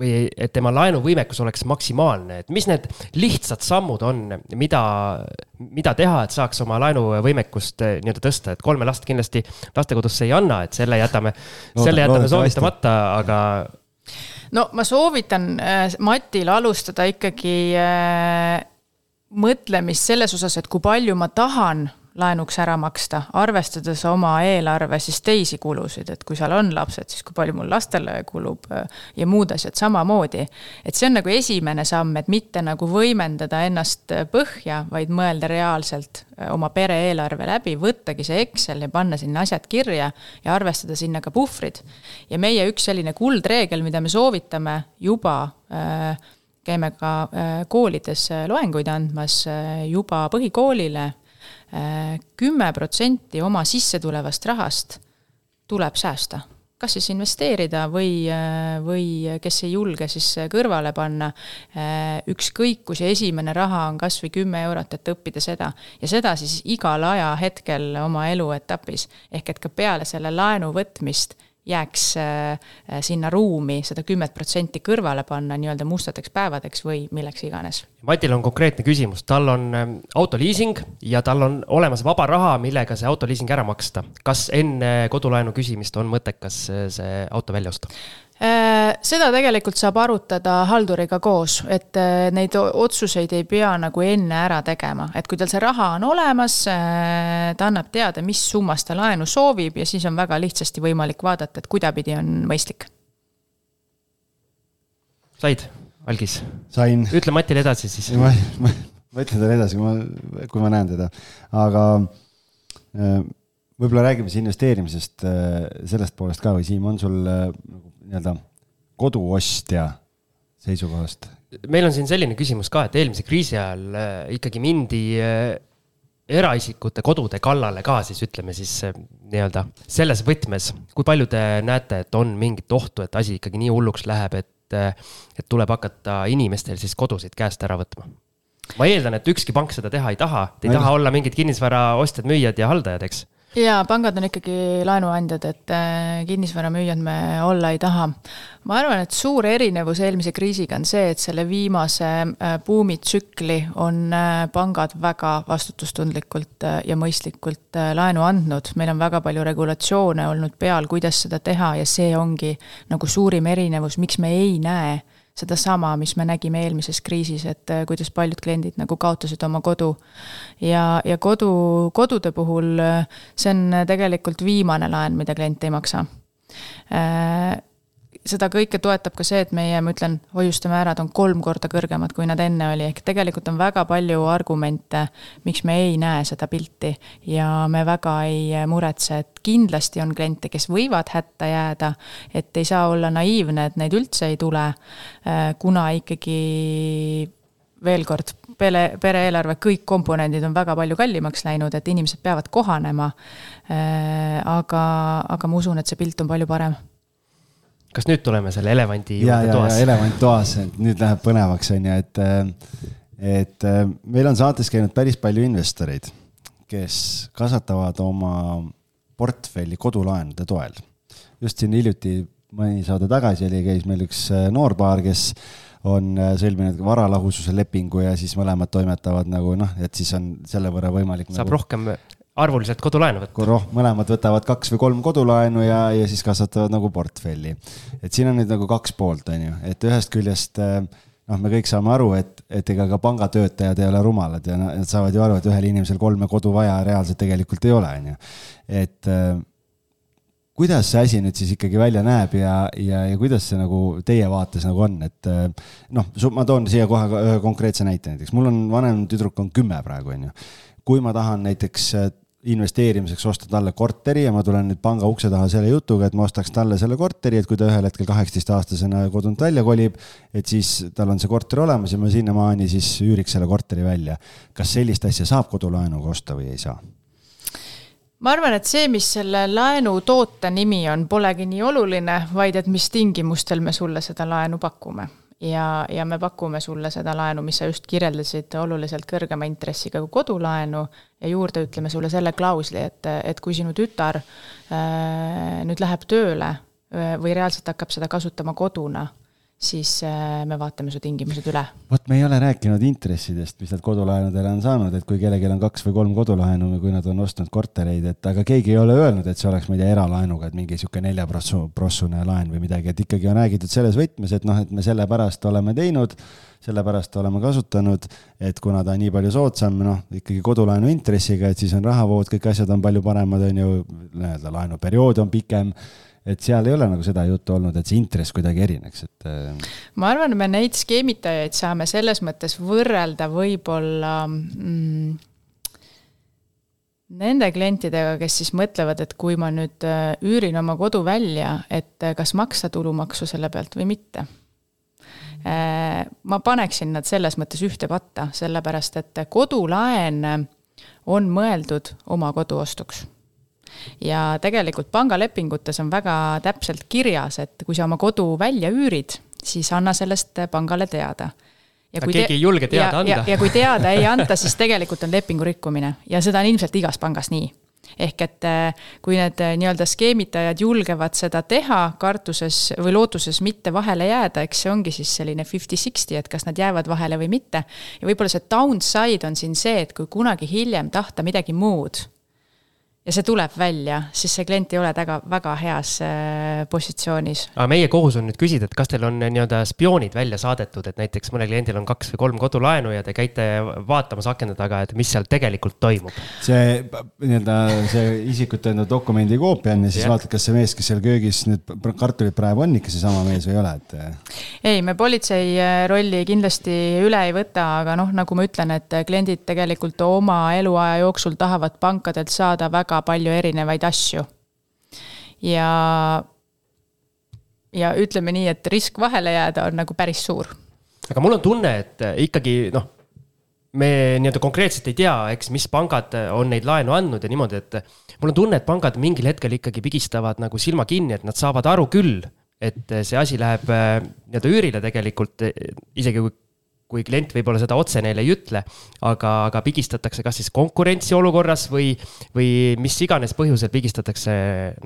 või et tema laenuvõimekus oleks maksimaalne, et mis need lihtsad sammud on, mida, mida teha, et saaks oma laenuvõimekust eh, nii-öelda tõsta, et kolme last kindlasti lastekodusse ei anna, et selle jätame, selle jätame soovitamata, aga. no ma soovitan äh, Matil alustada ikkagi äh, mõtlemist selles osas, et kui palju ma tahan laenuks ära maksta, arvestades oma eelarve siis teisi kulusid, et kui seal on lapsed, siis kui palju mul lastele kulub äh, ja muud asjad samamoodi. et see on nagu esimene samm, et mitte nagu võimendada ennast põhja, vaid mõelda reaalselt äh, oma pere eelarve läbi, võttagi see Excel ja panna sinna asjad kirja ja arvestada sinna ka puhvrid. ja meie üks selline kuldreegel, mida me soovitame juba äh, käime ka koolides loenguid andmas juba põhikoolile kümme protsenti oma sissetulevast rahast tuleb säästa. kas siis investeerida või, või kes ei julge, siis kõrvale panna. ükskõik, kui see esimene raha on kas või kümme eurot, et õppida seda ja seda siis igal ajahetkel oma eluetapis. ehk et ka peale selle laenu võtmist jääks äh, sinna ruumi seda kümmet protsenti kõrvale panna nii-öelda mustadeks päevadeks või milleks iganes. Matil on konkreetne küsimus, tal on ähm, autoliising ja tal on olemas vaba raha, millega see autoliising ära maksta. kas enne kodulaenu küsimist on mõttekas äh, see auto välja osta? Äh, seda tegelikult saab arutada halduriga koos, et äh, neid otsuseid ei pea nagu enne ära tegema, et kui tal see raha on olemas, äh, ta annab teada, mis summas ta laenu soovib ja siis on väga lihtsasti võimalik vaadata, et kuidapidi on mõistlik. said, Algis? sain. ütle Matile edasi siis. ma, ma, ma ütlen talle edasi, kui ma, kui ma näen teda, aga võib-olla räägime siis investeerimisest sellest poolest ka või Siim, on sul nagu nii-öelda koduostja seisukohast? meil on siin selline küsimus ka, et eelmise kriisi ajal äh, ikkagi mindi äh, eraisikute kodude kallale ka siis ütleme siis äh, nii-öelda selles võtmes, kui palju te näete, et on mingit ohtu, et asi ikkagi nii hulluks läheb, et, et tuleb hakata inimestel siis kodusid käest ära võtma? ma eeldan, et ükski pank seda teha ei taha, te ei ma taha olla mingid kinnisvara ostjad, müüjad ja haldajad, eks jaa, pangad on ikkagi laenuandjad, et äh, kinnisvaramüüjad me olla ei taha. ma arvan, et suur erinevus eelmise kriisiga on see, et selle viimase äh, buumitsükli on äh, pangad väga vastutustundlikult ja mõistlikult laenu andnud. meil on väga palju regulatsioone olnud peal, kuidas seda teha ja see ongi nagu suurim erinevus, miks me ei näe sedasama, mis me nägime eelmises kriisis, et äh, kuidas paljud kliendid nagu kaotasid oma kodu. ja, ja kodu, kodude puhul äh, see on tegelikult viimane laen, mida klient ei maksa äh, seda kõike toetab ka see, et meie, ma ütlen, hoiuste määrad on kolm korda kõrgemad, kui nad enne oli, ehk tegelikult on väga palju argumente, miks me ei näe seda pilti. ja me väga ei muretse, et kindlasti on kliente, kes võivad hätta jääda, et ei saa olla naiivne, et neid üldse ei tule, äh, kuna ikkagi veel kord, pere, pere-eelarve, kõik komponendid on väga palju kallimaks läinud, et inimesed peavad kohanema. Äh, aga, aga ma usun, et see pilt on palju parem kas nüüd tuleme selle elevandi juurde toas? elevant toas, et nüüd läheb põnevaks, on ju, et, et meil on saates käinud päris palju investoreid, kes kasvatavad oma portfelli kodulaenude toel. just siin hiljuti, mõni saade tagasi oli, käis meil üks äh, noorpaar, kes on äh, sõlminud varalahususe lepingu ja siis mõlemad toimetavad nagu noh, et siis on selle võrra võimalik. saab nagu... rohkem arvuliselt kodulaenu võtta. roh-, mõlemad võtavad kaks või kolm kodulaenu ja, ja siis kasvatavad nagu portfelli. et siin on nüüd nagu kaks poolt, on ju, et ühest küljest eh, noh, me kõik saame aru, et, et ega ka pangatöötajad ei ole rumalad ja nad saavad ju aru, et ühel inimesel kolme kodu vaja reaalselt tegelikult ei ole, on ju. et äh, kuidas see asi nüüd siis ikkagi välja näeb ja, ja, ja kuidas see nagu teie vaates nagu on, et eh, noh, ma toon siia kohe ühe konkreetse näite näiteks, mul on vanem tüdruk on kümme praegu, on ju. kui ma tahan näiteks investeerimiseks osta talle korteri ja ma tulen nüüd panga ukse taha selle jutuga, et ma ostaks talle selle korteri, et kui ta ühel hetkel kaheksateistaastasena kodunt välja kolib, et siis tal on see korter olemas ja ma sinnamaani siis üüriks selle korteri välja. kas sellist asja saab kodulaenuga osta või ei saa? ma arvan, et see, mis selle laenutoote nimi on, polegi nii oluline, vaid et mis tingimustel me sulle seda laenu pakume ja, ja me pakume sulle seda laenu, mis sa just kirjeldasid, oluliselt kõrgema intressiga kui kodulaenu ja juurde ütleme sulle selle klausli, et, et kui sinu tütar äh, nüüd läheb tööle äh, või reaalselt hakkab seda kasutama koduna, siis äh, me vaatame su tingimused üle. vot me ei ole rääkinud intressidest, mis nad kodulaenudele on saanud, et kui kellelgi on kaks või kolm kodulaenu või kui nad on ostnud kortereid, et aga keegi ei ole öelnud, et see oleks, ma ei tea, eralaenuga, et mingi sihuke neljaprossu, prossune laen või midagi, et ikkagi on räägitud selles võtmes, et noh, et me sellepärast oleme teinud, sellepärast oleme kasutanud, et kuna ta on nii palju soodsam, noh, ikkagi kodulaenu intressiga, et siis on rahavood, kõik asjad on palju paremad, on ju, nii-öelda laenuperiood on pikem et seal ei ole nagu seda juttu olnud, et see intress kuidagi erineks, et. Äh, ma arvan, me neid skeemitajaid saame selles mõttes võrrelda võib-olla mm, nende klientidega, kes siis mõtlevad, et kui ma nüüd äh, üürin oma kodu välja, et äh, kas maksta tulumaksu selle pealt või mitte. ma paneksin nad selles mõttes ühte patta, sellepärast et kodulaen on mõeldud oma kodu ostuks ja tegelikult pangalepingutes on väga täpselt kirjas, et kui sa oma kodu välja üürid, siis anna sellest pangale teada ja kui keegi ei julge teada anda. ja kui teada ei anta, siis tegelikult on lepingu rikkumine ja seda on ilmselt igas pangas nii ehk et eh, kui need eh, nii-öelda skeemitajad julgevad seda teha kartuses või lootuses mitte vahele jääda, eks see ongi siis selline fifty-sixty, et kas nad jäävad vahele või mitte. ja võib-olla see downside on siin see, et kui kunagi hiljem tahta midagi muud ja see tuleb välja, siis see klient ei ole väga, väga heas äh, positsioonis. aga meie kohus on nüüd küsida, et kas teil on nii-öelda spioonid välja saadetud, et näiteks mõnel kliendil on kaks või kolm kodulaenu ja te käite vaatamas akende taga, et mis seal tegelikult toimub? see nii-öelda see isikut tõendav dokumendi koopia on ja siis ja. vaatad, kas see mees, kes seal köögis nüüd kartulit praegu on ikka seesama mees või ei ole, et. Äh. ei, me politsei äh, rolli kindlasti üle ei võta, aga noh, nagu ma ütlen, et kliendid tegelikult oma eluaja jooksul tahavad pankadelt saada väga väga palju erinevaid asju. ja, ja ütleme nii, et risk vahele jääda on nagu päris suur. aga mul on tunne, et ikkagi noh, me nii-öelda konkreetselt ei tea, eks, mis pangad on neid laenu andnud ja niimoodi, et mul on tunne, et pangad mingil hetkel ikkagi pigistavad nagu silma kinni, et nad saavad aru küll, et see asi läheb nii-öelda üürile tegelikult, isegi kui kui klient võib-olla seda otse neile ei ütle, aga, aga pigistatakse kas siis konkurentsiolukorras või, või mis iganes põhjusel pigistatakse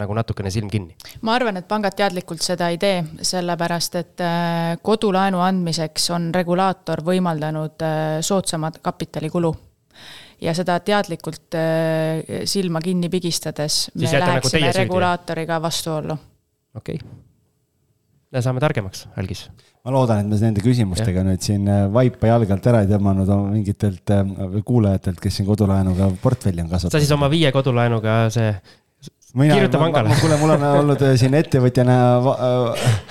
nagu natukene silm kinni? ma arvan, et pangad teadlikult seda ei tee, sellepärast et äh, kodulaenu andmiseks on regulaator võimaldanud äh, soodsamat kapitalikulu ja seda teadlikult äh, silma kinni pigistades me nagu läheksime nagu regulaatoriga vastuollu. okei okay., saame targemaks, Algis ma loodan, et me nende küsimustega ja. nüüd siin äh, vaipa jalge alt ära ei tõmmanud mingitelt äh, kuulajatelt, kes siin kodulaenuga portfelli on kasvatanud. sa siis oma viie kodulaenuga see Mina, kirjuta pangale. kuule, mul on olnud äh, siin ettevõtjana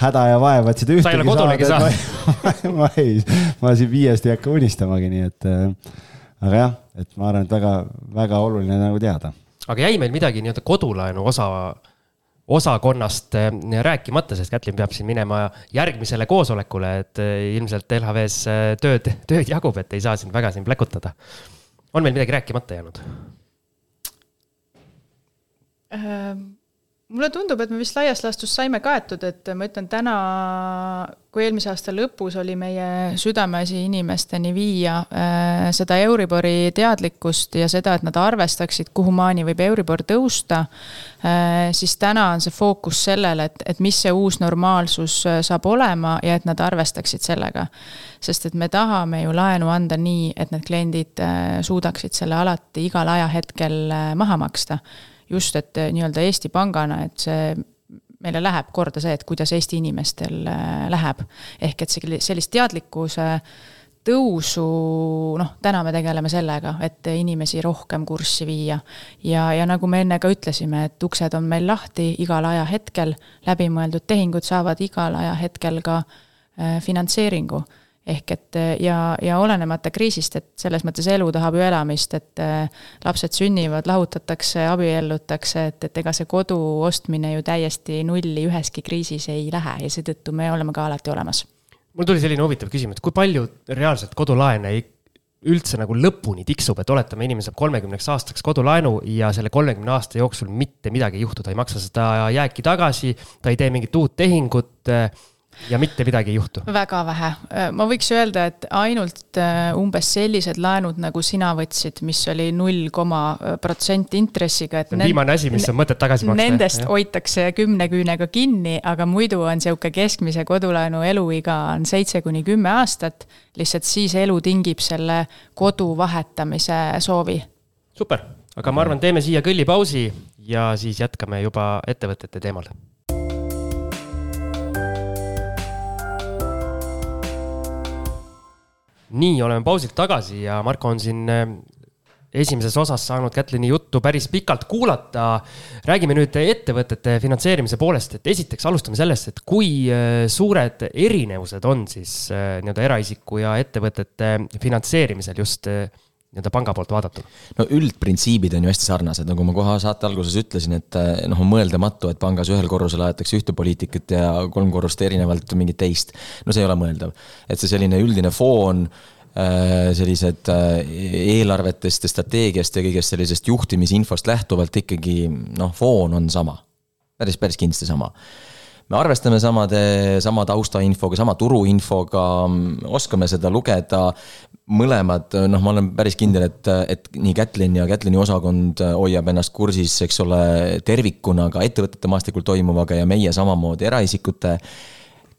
häda ja vaeva, et seda ühtegi sa ei ole kodulegi saanud. ma, ei, ma siin viiest ei hakka unistamagi, nii et aga jah, et ma arvan, et väga, väga oluline nagu teada. aga jäi meil midagi nii-öelda kodulaenu osa osakonnast eh, rääkimata, sest Kätlin peab siin minema järgmisele koosolekule, et eh, ilmselt LHV-s eh, tööd, tööd jagub, et ei saa siin väga siin pläkutada. on meil midagi rääkimata jäänud ähm.? Mulle tundub, et me vist laias laastus saime kaetud, et ma ütlen täna, kui eelmise aasta lõpus oli meie südameasi inimesteni viia äh, seda Euribori teadlikkust ja seda, et nad arvestaksid, kuhumaani võib Euribor tõusta äh,, siis täna on see fookus sellele, et, et mis see uus normaalsus äh, saab olema ja et nad arvestaksid sellega. sest et me tahame ju laenu anda nii, et need kliendid äh, suudaksid selle alati igal ajahetkel äh, maha maksta just, et eh, nii-öelda Eesti Pangana, et see meile läheb korda see, et kuidas Eesti inimestel eh, läheb. ehk et see, sellist teadlikkuse tõusu, noh, täna me tegeleme sellega, et inimesi rohkem kurssi viia. ja, ja nagu me enne ka ütlesime, et uksed on meil lahti igal ajahetkel, läbimõeldud tehingud saavad igal ajahetkel ka äh, finantseeringu ehk et ja, ja olenemata kriisist, et selles mõttes elu tahab ju elamist, et äh, lapsed sünnivad, lahutatakse, abiellutakse, et, et ega see kodu ostmine ju täiesti nulli üheski kriisis ei lähe ja seetõttu me oleme ka alati olemas. mul tuli selline huvitav küsimus, kui palju reaalselt kodulaene üldse nagu lõpuni tiksub, et oletame, inimene saab kolmekümneks aastaks kodulaenu ja selle kolmekümne aasta jooksul mitte midagi ei juhtu, ta ei maksa seda jääki tagasi, ta ei tee mingit uut tehingut ja mitte midagi ei juhtu? väga vähe, ma võiks öelda, et ainult äh, umbes sellised laenud, nagu sina võtsid, mis oli null koma protsenti intressiga, et. viimane asi, mis on mõtet tagasi maksta. Nendest jah. hoitakse kümne küünega kinni, aga muidu on sihuke keskmise kodulaenu eluiga on seitse kuni kümme aastat. lihtsalt siis elu tingib selle kodu vahetamise soovi. super, aga ma arvan, teeme siia kõllipausi ja siis jätkame juba ettevõtete teemal nii, oleme pausilt tagasi ja Marko on siin äh, esimeses osas saanud Kätlini juttu päris pikalt kuulata. räägime nüüd ettevõtete finantseerimise poolest, et esiteks alustame sellest, et kui äh, suured erinevused on siis äh, nii-öelda eraisiku ja ettevõtete finantseerimisel just nii-öelda panga poolt vaadatuna? no üldprintsiibid on ju hästi sarnased, nagu ma kohe saate alguses ütlesin, et noh, on mõeldamatu, et pangas ühel korrusel aetakse ühte poliitikat ja kolm korrust erinevalt mingit teist. no see ei ole mõeldav, et see selline üldine foon äh, sellised äh, eelarvetest ja strateegiast ja kõigest sellisest juhtimisinfost lähtuvalt ikkagi noh, foon on sama. päris, päris kindlasti sama me arvestame samade, sama taustainfoga, sama turuinfoga, oskame seda lugeda. Mõlemad, noh, ma olen päris kindel, et, et nii Kätlin ja Kätlini osakond hoiab ennast kursis, eks ole, tervikuna ka ettevõtete maastikul toimuvaga ja meie samamoodi eraisikute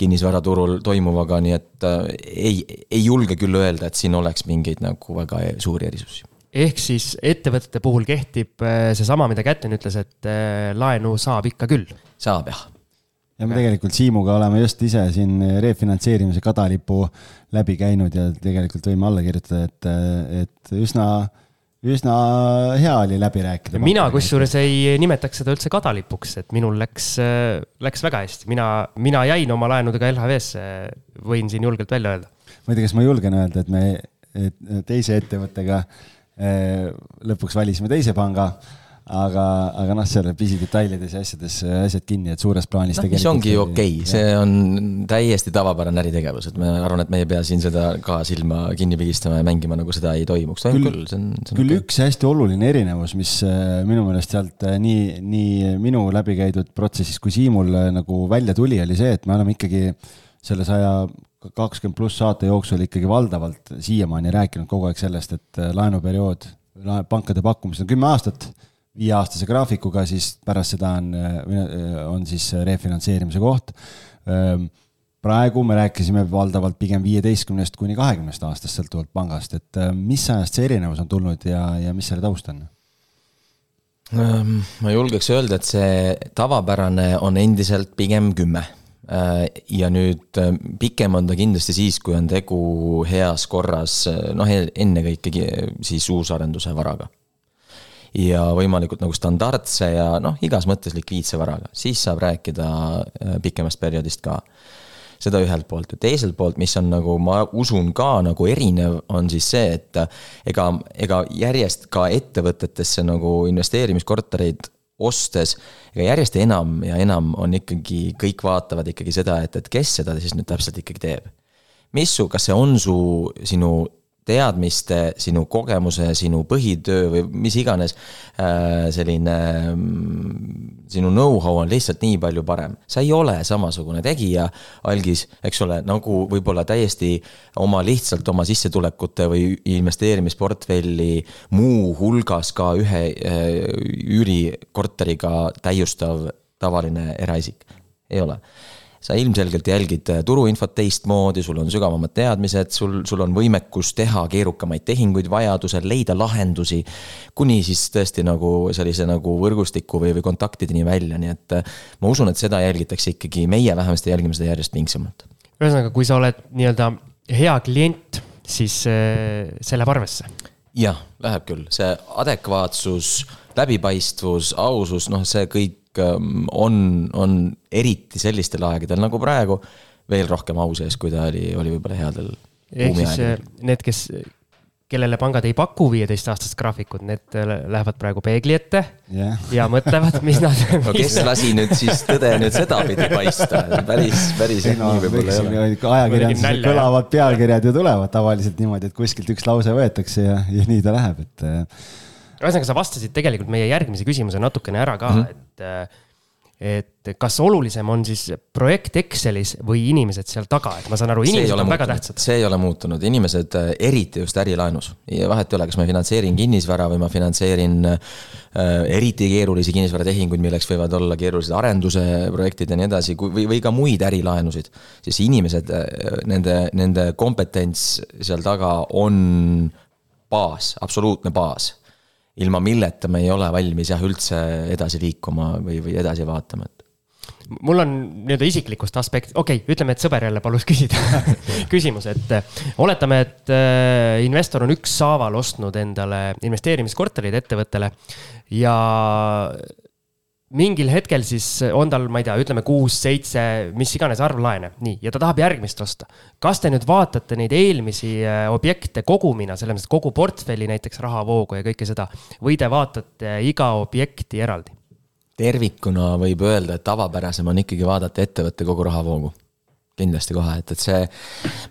kinnisvaraturul toimuvaga, nii et äh, ei, ei julge küll öelda, et siin oleks mingeid nagu väga suuri erisusi ehk siis ettevõtete puhul kehtib äh, seesama, mida Kätlin ütles, et äh, laenu saab ikka küll. saab jah ja me tegelikult Siimuga oleme just ise siin refinantseerimise kadalipu läbi käinud ja tegelikult võime alla kirjutada, et, et üsna, üsna hea oli läbi rääkida. mina kusjuures ei nimetaks seda üldse kadalipuks, et minul läks, läks väga hästi, mina, mina jäin oma laenudega LHV-sse, võin siin julgelt välja öelda. ma ei tea, kas ma julgen öelda, et me et teise ettevõttega eh, lõpuks valisime teise panga aga, aga noh, seal pisidetailides ja asjades asjad kinni, et suures plaanis no, mis ongi okei okay., see on täiesti tavapärane äritegevus, et ma arvan, et me ei pea siin seda ka silma kinni pigistama ja mängima, nagu seda ei toimuks. küll, küll, see on, see on küll okay. üks hästi oluline erinevus, mis äh, minu meelest sealt äh, nii, nii minu läbi käidud protsessis kui Siimul äh, nagu välja tuli, oli see, et me oleme ikkagi selle saja kakskümmend pluss saate jooksul ikkagi valdavalt siiamaani rääkinud kogu aeg sellest, et laenuperiood, pankade pakkumised on kümme aastat viieaastase graafikuga, siis pärast seda on, on siis refinantseerimise koht. Ehm, praegu me rääkisime valdavalt pigem viieteistkümnest kuni kahekümnest aastast sõltuvalt pangast, et ehm, mis ajast see erinevus on tulnud ja, ja mis selle taust on? Ehm, ma julgeks öelda, et see tavapärane on endiselt pigem kümme ja nüüd pikem on ta kindlasti siis, kui on tegu heas korras, noh, ennekõike siis uusarenduse varaga ja võimalikult nagu standardse ja noh, igas mõttes likviidse varaga, siis saab rääkida äh, pikemast perioodist ka. seda ühelt poolt ja teiselt poolt, mis on nagu ma usun ka nagu erinev, on siis see, et äh, ega, ega järjest ka ettevõtetesse nagu investeerimiskortereid ostes, ega järjest enam ja enam on ikkagi, kõik vaatavad ikkagi seda, et, et kes seda siis nüüd täpselt ikkagi teeb. mis su, kas see on su, sinu teadmiste, sinu kogemuse, sinu põhitöö või mis iganes äh, selline mm, sinu know-how on lihtsalt nii palju parem. sa ei ole samasugune tegija, algis, eks ole, nagu võib-olla täiesti oma lihtsalt oma sissetulekute või investeerimisportfelli muuhulgas ka ühe äh, üürikorteriga täiustav tavaline eraisik. ei ole sa ilmselgelt jälgid äh, turuinfot teistmoodi, sul on sügavamad teadmised, sul, sul on võimekus teha keerukamaid tehinguid vajadusel, leida lahendusi. kuni siis tõesti nagu sellise nagu võrgustiku või, või kontaktideni välja, nii et äh, ma usun, et seda jälgitakse ikkagi, meie vähemasti jälgime seda järjest pingsamalt. ühesõnaga, kui sa oled nii-öelda hea klient, siis äh, see läheb arvesse jah, läheb küll, see adekvaatsus, läbipaistvus, ausus, noh, see kõik Ähm, on, on eriti sellistel aegadel nagu praegu veel rohkem au sees, kui ta oli, oli võib-olla headel. ehk siis aegadel. need, kes, kellele pangad ei paku viieteistaastast graafikut, need lähevad praegu peegli ette yeah. ja mõtlevad, mis nad no kes lasi nüüd siis tõde nüüd sedapidi paista, päris, päris no, nii võib-olla ei ole. ajakirjanduses kõlavad pealkirjad ju tulevad tavaliselt niimoodi, et kuskilt üks lause võetakse ja, ja nii ta läheb, et ühesõnaga, sa vastasid tegelikult meie järgmise küsimuse natukene ära ka mm, -hmm. et, et kas olulisem on siis projekt Excelis või inimesed seal taga, et ma saan aru, inimesed on muutunud. väga tähtsad. see ei ole muutunud, inimesed, äh, eriti just ärilaenus vahet ei ole, kas ma finantseerin kinnisvara või ma finantseerin äh, eriti keerulisi kinnisvaratehinguid, milleks võivad olla keerulised arenduse projektid ja nii edasi, või, või ka muid ärilaenusid. siis inimesed, äh, nende, nende kompetents seal taga on baas, absoluutne baas ilma milleta me ei ole valmis jah, üldse edasi liikuma või, või edasi vaatama, et. Mul on nii-öelda isiklikust aspekt, okei okay,, ütleme, et sõber jälle palus küsida küsimus, et äh, oletame, et äh, investor on ükshaaval ostnud endale investeerimiskorterid ettevõttele ja mingil hetkel siis on tal, ma ei tea, ütleme kuus, seitse, mis iganes arv laene, nii, ja ta tahab järgmist osta. kas te nüüd vaatate neid eelmisi äh, objekte kogumina, selles mõttes kogu portfelli näiteks rahavoogu ja kõike seda, või te vaatate iga objekti eraldi? tervikuna võib öelda, et tavapärasem on ikkagi vaadata ettevõtte kogu rahavoogu kindlasti kohe, et, et see,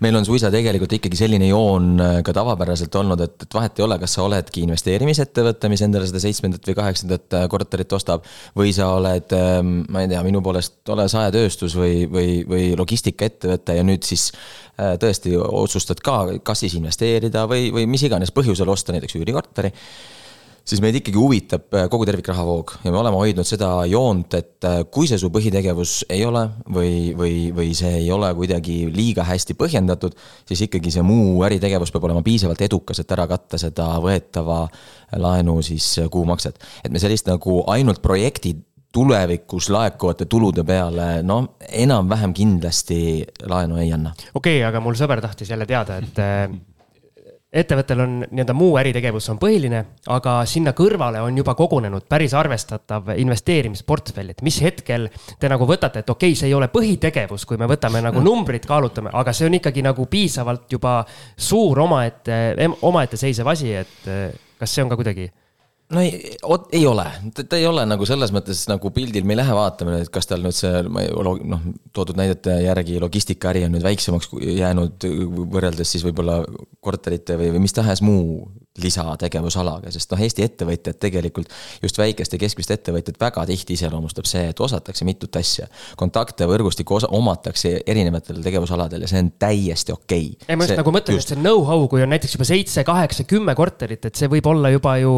meil on suisa tegelikult ikkagi selline joon äh, ka tavapäraselt olnud, et, et vahet ei ole, kas sa oledki investeerimisettevõte, mis endale seda seitsmendat või kaheksandat äh, korterit ostab. või sa oled, ähm, ma ei tea, minu poolest ole saetööstus või, või, või logistikaettevõte ja nüüd siis äh, tõesti otsustad ka, kas siis investeerida või, või mis iganes põhjusel osta näiteks üürikorteri siis meid ikkagi huvitab äh, kogu tervikrahavoog ja me oleme hoidnud seda joont, et äh, kui see su põhitegevus ei ole või, või, või see ei ole kuidagi liiga hästi põhjendatud, siis ikkagi see muu äritegevus peab olema piisavalt edukas, et ära katta seda võetava laenu siis äh, kuumakset. et me sellist nagu ainult projekti tulevikus laekuvate tulude peale, no enam-vähem kindlasti laenu ei anna. okei okay,, aga mul sõber tahtis jälle teada, et ettevõttel on nii-öelda muu äritegevus on põhiline, aga sinna kõrvale on juba kogunenud päris arvestatav investeerimisportfell, et mis hetkel te nagu võtate, et okei okay,, see ei ole põhitegevus, kui me võtame nagu numbrid, kaalutame, aga see on ikkagi nagu piisavalt juba suur omaette, omaette seisev asi, et kas see on ka kuidagi no ei, ei ole, ta ei ole nagu selles mõttes nagu pildil, me ei lähe vaatama, et kas tal nüüd see, ma ei, noh, toodud näidete järgi logistikaäri on nüüd väiksemaks jäänud võrreldes siis võib-olla korterite või, või mis tahes muu lisategevusalaga, sest noh, Eesti ettevõtjad tegelikult, just väikeste ja keskmiste ettevõtjad väga tihti iseloomustab see, et osatakse mitut asja. kontakte, võrgustikku osa, omatakse erinevatel tegevusaladel ja see on täiesti okei okay.. ei, ma just see, nagu mõtlen, et see know-how, kui on näiteks juba seitse, kaheksa, kümme korterit, et see võib olla juba ju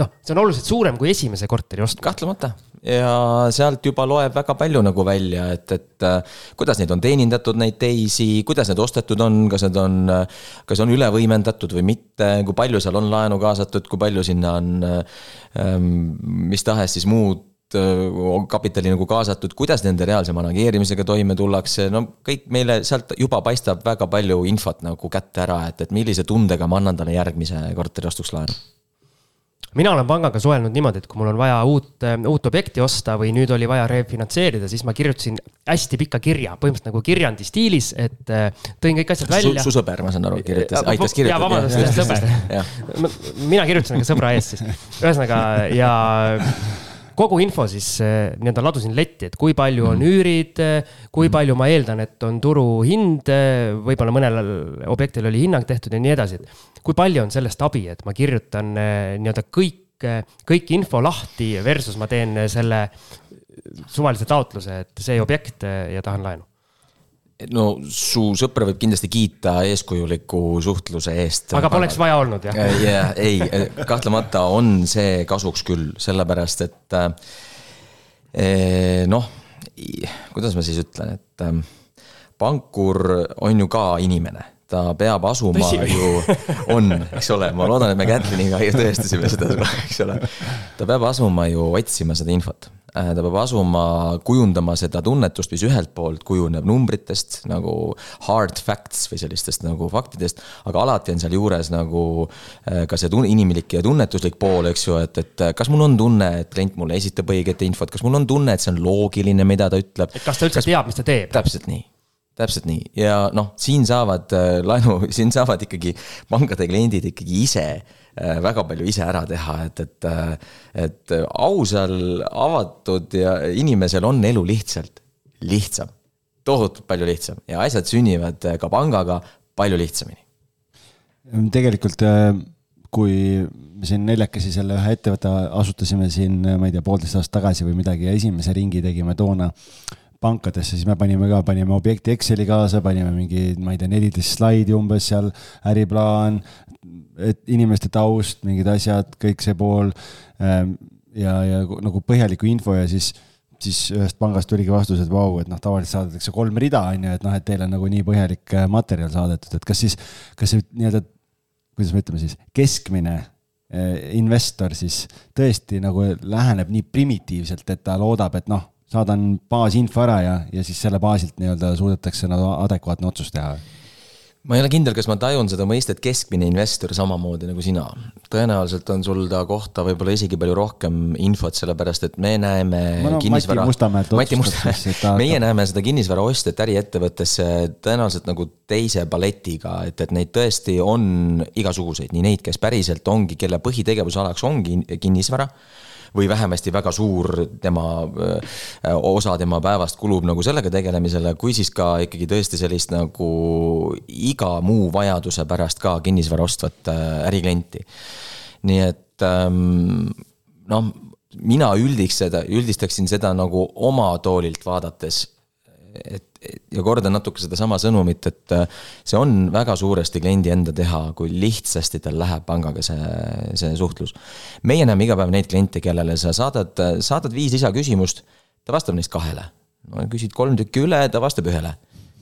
noh, see on oluliselt suurem kui esimese korteri ostmine. kahtlemata ja sealt juba loeb väga palju nagu välja, et, et äh, kuidas neid on teenindatud, neid teisi, kuidas need ostetud on, kas need on, kas on üle võimendatud või mitte, kui palju seal on laenu kaasatud, kui palju sinna on ähm, mis tahes siis muud äh, kapitali nagu kaasatud, kuidas nende reaalse manageerimisega toime tullakse, no kõik meile sealt juba paistab väga palju infot nagu kätte ära, et, et millise tundega ma annan talle järgmise korteri ostuks laenu mina olen pangaga suhelnud niimoodi, et kui mul on vaja uut, äh, uut objekti osta või nüüd oli vaja refinantseerida, siis ma kirjutasin hästi pika kirja, põhimõtteliselt nagu kirjandi stiilis, et äh, tõin kõik asjad välja. su sõber, ma saan aru, kirjutas, aitas kirjutada. jaa, vabandust, sõber. mina kirjutasin ka sõbra eest siis, ühesõnaga ja kogu info siis eh, nii-öelda ladusin letti, et kui palju on mm. üürid, eh, kui mm. palju ma eeldan, et on turuhind, eh, võib-olla mõnel objektil oli hinnang tehtud ja nii edasi, et kui palju on sellest abi, et ma kirjutan nii-öelda kõik, kõik info lahti versus ma teen selle suvalise taotluse, et see objekt ja tahan laenu no su sõpra võib kindlasti kiita eeskujuliku suhtluse eest. aga poleks vaja olnud, jah? äh, ei, äh, kahtlemata on see kasuks küll, sellepärast et äh, noh, kuidas ma siis ütlen, et pankur on ju ka inimene ta peab asuma Tõsi. ju, on, eks ole, ma loodan, et me Kätliniga tõestasime seda, eks ole. ta peab asuma ju otsima seda infot ta peab asuma kujundama seda tunnetust, mis ühelt poolt kujuneb numbritest nagu hard facts või sellistest nagu faktidest, aga alati on sealjuures nagu äh, ka see tun-, inimlik ja tunnetuslik pool, eks ju, et, et kas mul on tunne, et klient mulle esitab õiget infot, kas mul on tunne, et see on loogiline, mida ta ütleb. et kas ta üldse kas... teab, mis ta teeb? täpselt nii täpselt nii ja noh, siin saavad äh, laenu, siin saavad ikkagi pankade kliendid ikkagi ise äh, Äh, väga palju ise ära teha, et, et, äh, et ausal, avatud ja inimesel on elu lihtsalt lihtsam. tohutult palju lihtsam ja asjad sünnivad ka pangaga palju lihtsamini. tegelikult kui me siin neljakesi selle ühe ettevõtte asutasime siin, ma ei tea, poolteist aastat tagasi või midagi ja esimese ringi tegime toona pankadesse, siis me panime ka, panime objekti Exceli kaasa, panime mingi, ma ei tea, neliteist slaidi umbes seal, äriplaan, et inimeste taust, mingid asjad, kõik see pool. Ähm, ja, ja nagu põhjaliku info ja siis siis ühest pangast tuligi vastus, et vau, et noh, tavaliselt saadetakse kolm rida, on ju, et noh, et teil on nagu nii põhjalik äh, materjal saadetud, et kas siis, kas see nii-öelda, kuidas me ütleme siis, keskmine äh, investor siis tõesti nagu läheneb nii primitiivselt, et ta loodab, et noh, saadan baasinfo ära ja, ja siis selle baasilt nii-öelda suudetakse nagu adekvaatne otsus teha ma ei ole kindel, kas ma tajun seda mõistet keskmine investor samamoodi nagu sina. tõenäoliselt on sul ta kohta võib-olla isegi palju rohkem infot, sellepärast et me näeme no, kinnisvara. Mati Mustamäe, meie näeme seda kinnisvara ostjat äriettevõttesse tõenäoliselt nagu teise paletiga, et, et neid tõesti on igasuguseid, nii neid, kes päriselt ongi, kelle põhitegevusalaks ongi kinnisvara või vähemasti väga suur tema, osa tema päevast kulub nagu sellega tegelemisele, kui siis ka ikkagi tõesti sellist nagu iga muu vajaduse pärast ka kinnisvara ostvat äriklienti. nii et noh, mina üldiks seda, üldistaksin seda nagu oma toolilt vaadates, et ja kordan natuke sedasama sõnumit, et äh, see on väga suuresti kliendi enda teha, kui lihtsasti tal läheb pangaga see, see suhtlus. meie näeme iga päev neid kliente, kellele sa saadad, saadad viis lisaküsimust, ta vastab neist kahele. küsid kolm tükki üle, ta vastab ühele.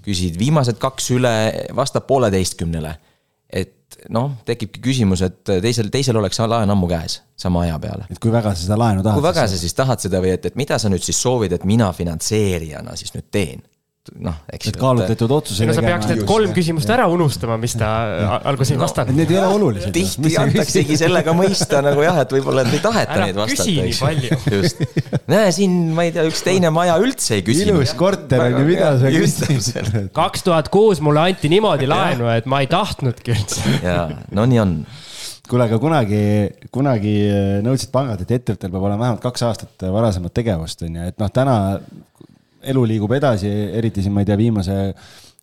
küsid viimased kaks üle, vastab pooleteistkümnele. et noh, tekibki küsimus, et teisel, teisel oleks laen ammu käes, sama aja peale. et kui väga sa seda laenu tahad? kui väga sa siis tahad seda või et, et mida sa nüüd siis soovid, et mina finantseerijana siis nüüd teen noh, eks. et kaalutletud otsuse no sa peaks need kolm küsimust ära unustama, mis ta alguses ei vastanud. Need ei ole olulised. tihti antaksegi sellega mõista nagu jah, et võib-olla ei taheta neid vastata. küsi nii palju. just, näe siin, ma ei tea, üks teine maja üldse ei küsinud. ilus korter on ju, mida sa küsid. kaks tuhat kuus mulle anti niimoodi laenu, et ma ei tahtnudki üldse. jaa, no nii on kuule, aga kunagi, kunagi nõudsid pangad, et ettevõttel peab olema vähemalt kaks aastat varasemat tegevust, on ju, et noh, täna elu liigub edasi, eriti siin, ma ei tea, viimase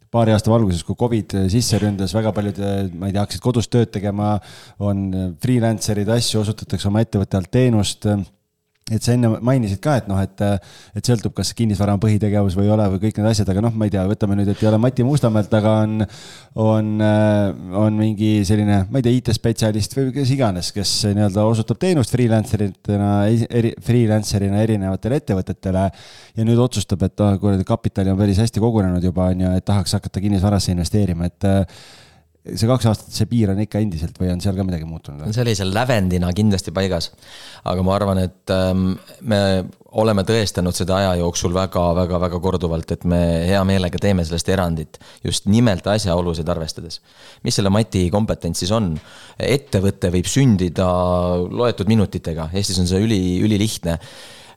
paari aasta valguses, kui Covid sisse ründas, väga paljud, ma ei tea, hakkasid kodus tööd tegema, on freelancer'id, asju, osutatakse oma ettevõtte alt teenust et sa enne mainisid ka, et noh, et, et sõltub, kas kinnisvara on põhitegevus või ei ole või kõik need asjad, aga noh, ma ei tea, võtame nüüd, et ei ole Mati Mustamäelt, aga on, on, on mingi selline, ma ei tea, IT-spetsialist või kes iganes, kes nii-öelda osutab teenust freelancer'itena, eri, freelancer'ina erinevatele ettevõtetele. ja nüüd otsustab, et oh, kuradi kapitali on päris hästi kogunenud juba, on ju, et tahaks hakata kinnisvarasse investeerima, et see kaks aastat, see piir on ikka endiselt või on seal ka midagi muutunud? sellise lävendina kindlasti paigas. aga ma arvan, et ähm, me oleme tõestanud seda aja jooksul väga-väga-väga korduvalt, et me hea meelega teeme sellest erandit. just nimelt asjaolusid arvestades. mis selle Mati kompetents siis on? ettevõte võib sündida loetud minutitega, Eestis on see üli, ülilihtne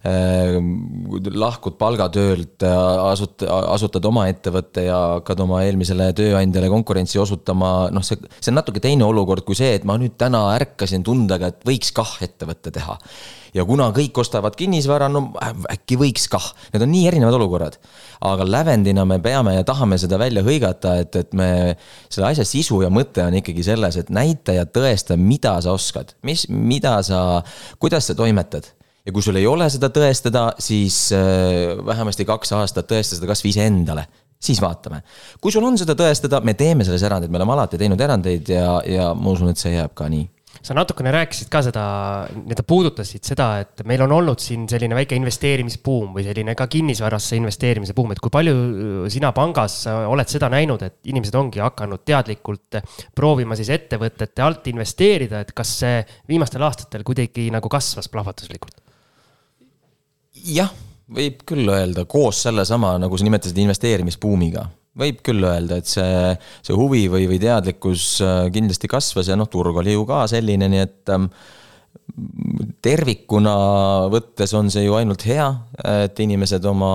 lahkud palgatöölt, asut-, asutad oma ettevõtte ja hakkad oma eelmisele tööandjale konkurentsi osutama, noh, see, see on natuke teine olukord kui see, et ma nüüd täna ärkasin tundega, et võiks kah ettevõtte teha. ja kuna kõik ostavad kinnisvara, no äkki võiks kah, need on nii erinevad olukorrad. aga lävendina me peame ja tahame seda välja hõigata, et, et me, selle asja sisu ja mõte on ikkagi selles, et näita ja tõesta, mida sa oskad, mis, mida sa, kuidas sa toimetad ja kui sul ei ole seda tõestada, siis äh, vähemasti kaks aastat tõesta seda kasvõi iseendale. Siis vaatame. kui sul on seda tõestada, me teeme selles erandeid, me oleme alati teinud erandeid ja, ja ma usun, et see jääb ka nii. Sa natukene rääkisid ka seda, nii-öelda puudutasid seda, et meil on olnud siin selline väike investeerimisbuum või selline ka kinnisvarasse investeerimise buum, et kui palju sina pangas oled seda näinud, et inimesed ongi hakanud teadlikult proovima siis ettevõtete alt investeerida, et kas see viimastel aastatel kuidagi nagu kasvas plahvatuslikult? Jah, võib küll öelda koos sellesama, nagu sa nimetasid, investeerimisbuumiga. võib küll öelda, et see, see huvi või, või teadlikkus äh, kindlasti kasvas ja noh, turg oli ju ka selline, nii et ähm, tervikuna võttes on see ju ainult hea, et inimesed oma,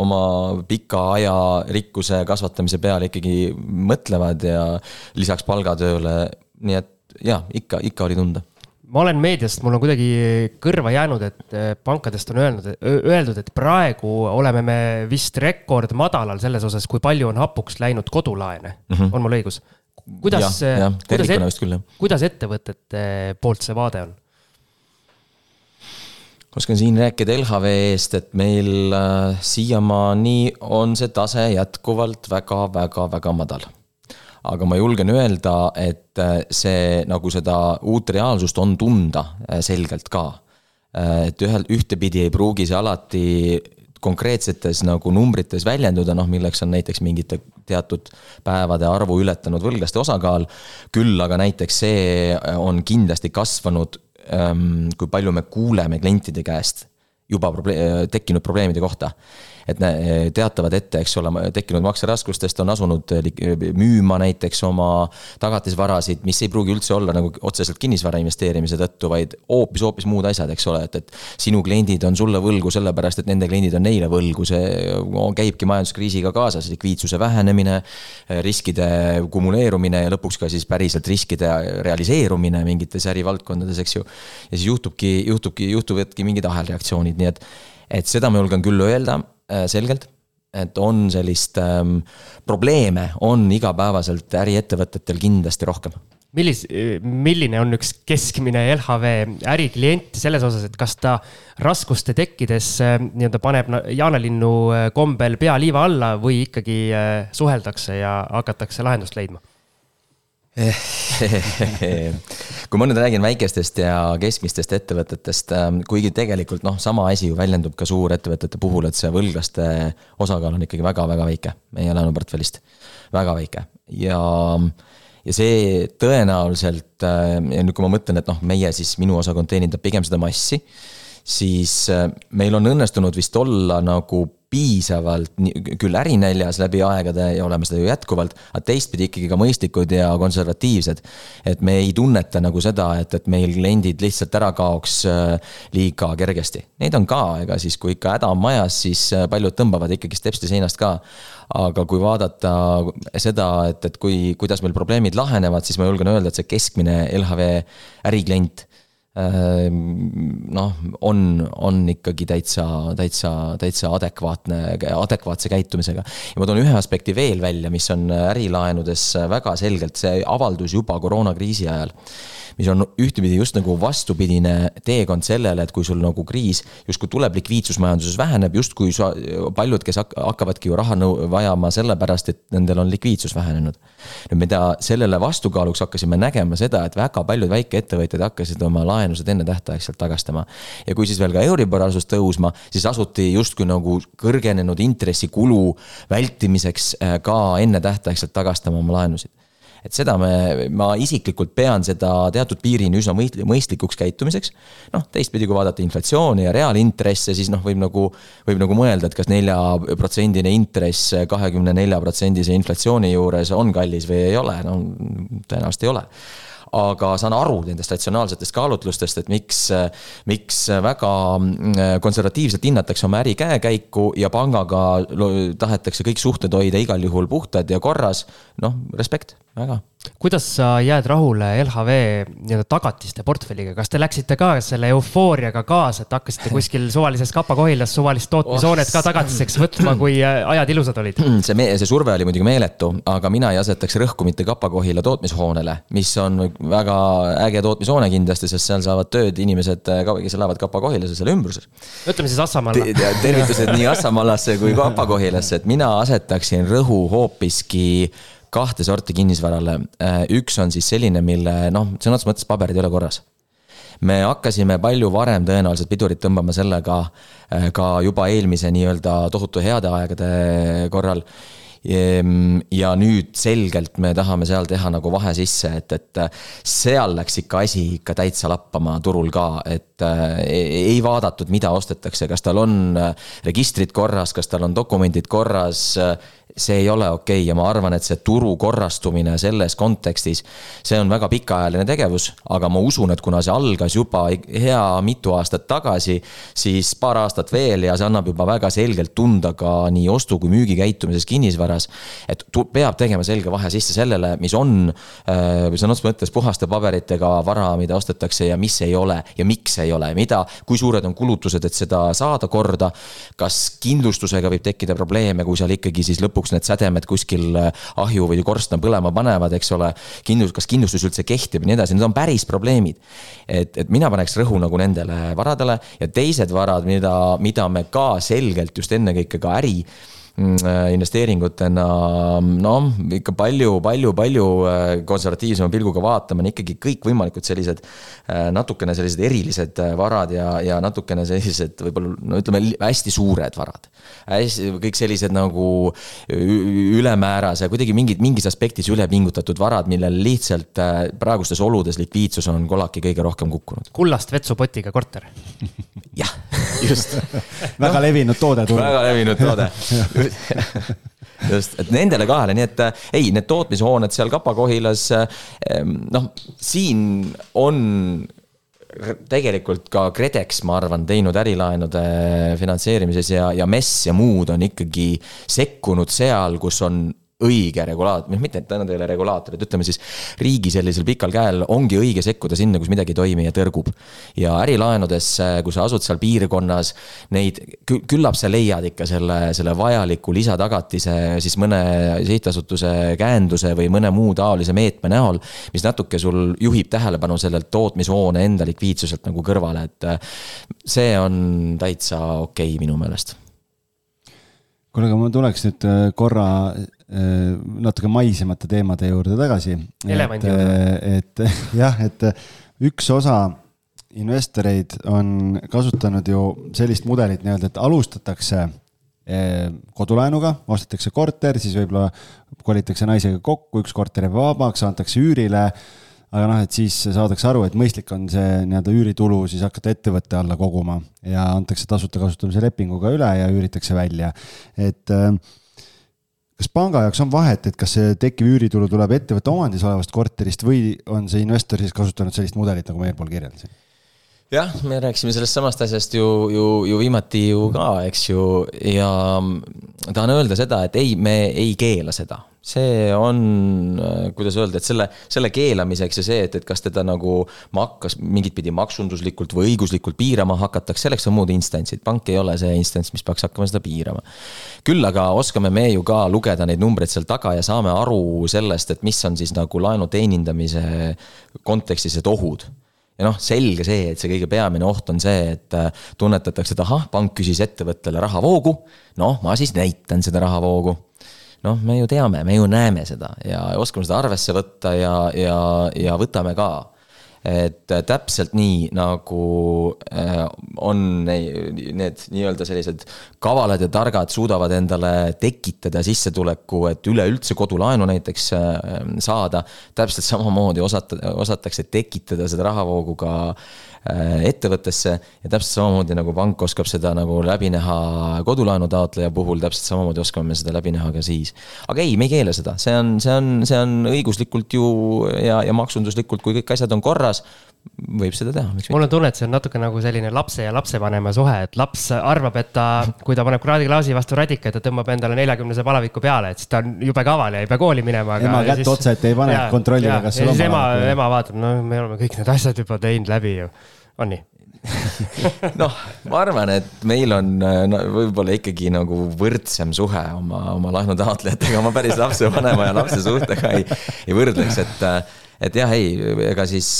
oma pika aja rikkuse kasvatamise peale ikkagi mõtlevad ja lisaks palgatööle, nii et jaa, ikka, ikka oli tunda ma olen meediast, mul on kuidagi kõrva jäänud, et eh, pankadest on öelnud, öeldud, et praegu oleme me vist rekordmadalal selles osas, kui palju on hapuks läinud kodulaene mm. -hmm. on mul õigus? kuidas, kuidas, küll, kuidas ettevõtete poolt see vaade on? oskan siin rääkida LHV eest, et meil äh, siiamaani on see tase jätkuvalt väga-väga-väga madal. Aga ma julgen öelda, et äh, see nagu seda uut reaalsust on tunda äh, selgelt ka. et ühel, ühtepidi ei pruugi see alati konkreetsetes nagu numbrites väljenduda, noh milleks on näiteks mingite teatud päevade arvu ületanud võlglaste osakaal. küll aga näiteks see on kindlasti kasvanud, ähm, kui palju me kuuleme klientide käest juba probleem, tekkinud probleemide kohta et teatavad ette, eks ole, tekkinud makseraskustest on asunud müüma näiteks oma tagatisvarasid, mis ei pruugi üldse olla nagu otseselt kinnisvara investeerimise tõttu, vaid hoopis, hoopis muud asjad, eks ole, et, et sinu kliendid on sulle võlgu sellepärast, et nende kliendid on neile võlgu, see käibki majanduskriisiga kaasas, likviidsuse vähenemine, riskide kumuleerumine ja lõpuks ka siis päriselt riskide realiseerumine mingites ärivaldkondades, eks ju. ja siis juhtubki, juhtubki, juhtuvadki mingid ahelreaktsioonid, nii et, et seda ma julgen küll öelda selgelt, et on sellist ähm, probleeme, on igapäevaselt äriettevõtetel kindlasti rohkem millis-, milline on üks keskmine LHV äriklient selles osas, et kas ta raskuste tekkides äh, nii-öelda paneb jaanalinnu äh, kombel pea liiva alla või ikkagi suheldakse ja hakatakse lahendust leidma? kui ma nüüd räägin väikestest ja keskmistest ettevõtetest, ähm, kuigi tegelikult noh, sama asi ju väljendub ka suurettevõtete puhul, et see võlglaste osakaal on ikkagi väga-väga väike. Meie laenuportfellist, väga väike. Ja ja see tõenäoliselt, äh, ja nüüd, kui ma mõtlen, et noh, meie siis, minu osakond teenindab pigem seda massi, siis äh, meil on õnnestunud vist olla nagu piisavalt küll ärinäljas läbi aegade ja oleme seda ju jätkuvalt, aga teistpidi ikkagi ka mõistlikud ja konservatiivsed. et me ei tunneta nagu seda, et, et meil kliendid lihtsalt ära kaoks äh, liiga kergesti. Neid on ka, ega siis, kui ikka häda on majas, siis äh, paljud tõmbavad ikkagi stepsti seinast ka. aga kui vaadata seda, et, et kui, kuidas meil probleemid lahenevad, siis ma julgen öelda, et see keskmine LHV äriklient noh, on, on ikkagi täitsa, täitsa, täitsa adekvaatne, adekvaatse käitumisega. ja ma toon ühe aspekti veel välja, mis on ärilaenudes väga selgelt, see avaldus juba koroonakriisi ajal mis on ühtepidi just nagu vastupidine teekond sellele, et kui sul nagu kriis justkui tuleb, likviidsus majanduses väheneb, justkui sa, paljud, kes hakkavadki ju raha nõu-, vajama sellepärast, et nendel on likviidsus vähenenud. nüüd mida sellele vastukaaluks hakkasime nägema seda, et väga paljud väikeettevõtjad hakkasid oma laenused ennetähtaegselt tagastama. ja kui siis veel ka Euribor asus tõusma, siis asuti justkui nagu kõrgenenud intressikulu vältimiseks äh, ka ennetähtaegselt tagastama oma laenusid et seda me, ma isiklikult pean seda teatud piirini üsna mõistlikuks käitumiseks. noh, teistpidi, kui vaadata inflatsiooni ja reaalintresse, siis noh, võib nagu, võib nagu mõelda, et kas neljaprotsendine intress kahekümne nelja protsendise inflatsiooni juures on kallis või ei ole, no tõenäoliselt ei ole aga saan aru nendest ratsionaalsetest kaalutlustest, et miks, miks väga konservatiivselt hinnatakse oma äri käekäiku ja pangaga tahetakse kõik suhted hoida igal juhul puhtad ja korras. noh, respekt väga. Kuidas sa jääd rahule LHV nii-öelda tagatiste portfelliga, kas te läksite ka selle eufooriaga kaasa, et hakkasite kuskil suvalises Kapa-Kohilas suvalist tootmishoonet ka tagatiseks võtma, kui äh, ajad ilusad olid? see, see surve oli muidugi meeletu, aga mina ei asetaks rõhku mitte Kapa-Kohila tootmishoonele, mis on väga äge tootmishoone kindlasti, sest seal saavad tööd inimesed, äh, kes elavad Kapa-Kohilas ja selle ümbruses. ütleme siis Assamaale Te. tervitused nii Assamalasse kui Kapa-Kohilasse, et mina asetaksin rõhu hoopiski kahte sorti kinnisvarale. Äh, üks on siis selline, mille noh, sõna otseses mõttes paberid ei ole korras me hakkasime palju varem tõenäoliselt pidurit tõmbama sellega äh, ka juba eelmise nii-öelda tohutu heade aegade korral. Ehm, ja nüüd selgelt me tahame seal teha nagu vahe sisse, et, et äh, seal läks ikka asi ikka täitsa lappama turul ka, et ei vaadatud, mida ostetakse, kas tal on registrid korras, kas tal on dokumendid korras see ei ole okei okay ja ma arvan, et see turu korrastumine selles kontekstis, see on väga pikaajaline tegevus, aga ma usun, et kuna see algas juba hea mitu aastat tagasi, siis paar aastat veel ja see annab juba väga selgelt tunda ka nii ostu kui müügikäitumises kinnisvaras, et peab tegema selge vahe sisse sellele, mis on äh, sõna otseses mõttes puhaste paberitega vara, mida ostetakse ja mis ei ole ja miks ei ole, mida, kui suured on kulutused, et seda saada korda. kas kindlustusega võib tekkida probleeme, kui seal ikkagi siis lõpuks need sädemed kuskil äh, ahju või korstna põlema panevad, eks ole. kindlus, kas kindlustus üldse kehtib ja nii edasi, need on päris probleemid. et, et mina paneks rõhu nagu nendele varadele ja teised varad, mida, mida me ka selgelt just ennekõike ka äri investeeringutena noh, ikka palju, palju, palju äh, konservatiivsema pilguga vaatama, on ikkagi kõikvõimalikud sellised äh, natukene sellised erilised varad ja, ja natukene sellised võib-olla no ütleme, hästi suured varad. hästi, kõik sellised nagu ülemäärase, kuidagi mingid, mingis aspektis ülepingutatud varad, millel lihtsalt praegustes oludes likviidsus on kolaki kõige rohkem kukkunud. kullast vetsupotiga korter jah, just väga no, levinud toode turul. väga levinud toode just, et nendele kahele, nii et äh, ei, need tootmishooned seal Kapa-Kohilas, äh, noh, siin on tegelikult ka KredEx, ma arvan, teinud ärilaenude finantseerimises ja, ja MES ja muud on ikkagi sekkunud seal, kus on õige regulaator, noh mitte, et nad ei ole regulaatorid, ütleme siis riigi sellisel pikal käel ongi õige sekkuda sinna, kus midagi ei toimi ja tõrgub. ja ärilaenudes, kui sa asud seal piirkonnas, neid, küllap sa leiad ikka selle, selle vajaliku lisatagatise siis mõne sihtasutuse käenduse või mõne muu taolise meetme näol, mis natuke sul juhib tähelepanu sellelt tootmishoone enda likviidsuselt nagu kõrvale, et see on täitsa okei okay, minu meelest kuule, aga ma tuleks nüüd korra Äh, natuke maisemate teemade juurde tagasi. elevandi juurde. et jah, et üks osa investoreid on kasutanud ju sellist mudelit nii-öelda, et alustatakse äh, kodulaenuga, ostetakse korter, siis võib-olla kolitakse naisega kokku, üks korter jääb vabaks, antakse üürile. aga noh, et siis saadakse aru, et mõistlik on see nii-öelda üüritulu siis hakata ettevõtte alla koguma ja antakse tasuta kasutamise lepinguga üle ja üüritakse välja, et äh, kas panga jaoks on vahet, et kas see tekkiv üüritulu tuleb ettevõtte omandis olevast korterist või on see investor siis kasutanud sellist mudelit, nagu ma eelpool kirjeldasin? Jah, me rääkisime sellest samast asjast ju, ju, ju viimati ju ka, eks ju, ja tahan öelda seda, et ei, me ei keela seda. See on, äh, kuidas öelda, et selle, selle keelamiseks ja see, et, et kas teda nagu makkas mingit pidi maksunduslikult või õiguslikult piirama hakatakse, selleks on muud instantsid, pank ei ole see instants, mis peaks hakkama seda piirama. küll aga oskame me ju ka lugeda neid numbreid seal taga ja saame aru sellest, et mis on siis nagu laenu teenindamise kontekstis need ohud ja noh, selge see, et see kõige peamine oht on see, et äh, tunnetatakse, et ahah, pank küsis ettevõttele rahavoogu. noh, ma siis näitan seda rahavoogu noh, me ju teame, me ju näeme seda ja oskame seda arvesse võtta ja, ja, ja võtame ka. Et täpselt nii, nagu äh, on need nii-öelda sellised kavalad ja targad suudavad endale tekitada sissetuleku, et üleüldse kodulaenu näiteks äh, saada. täpselt samamoodi osata, osatakse tekitada seda rahavoogu ka Äh, ettevõttesse ja täpselt samamoodi nagu pank oskab seda nagu läbi näha kodulaenu taotleja puhul, täpselt samamoodi oskame me seda läbi näha ka siis. aga ei, me ei keela seda, see on, see on, see on õiguslikult ju ja, ja maksunduslikult, kui kõik asjad on korras, võib seda teha, mul on tunne, et see on natuke nagu selline lapse ja lapsevanema suhe, et laps arvab, et ta, kui ta paneb kraadiklaasi vastu radika, ta tõmbab endale neljakümnese palaviku peale, et siis ta on jube kaval ja ei pea kooli minema. ema kätt siis... otsa ette ei pane, kontrollida, kas sul on. ema, ema vaatab, no me oleme kõik need asjad juba teinud läbi ju on nii noh, ma arvan, et meil on no, võib-olla ikkagi nagu võrdsem suhe oma, oma laenutaotlejatega, ma päris lapsevanema ja lapse suhtega ei, ei võrdleks, et. et jah, ei, ega siis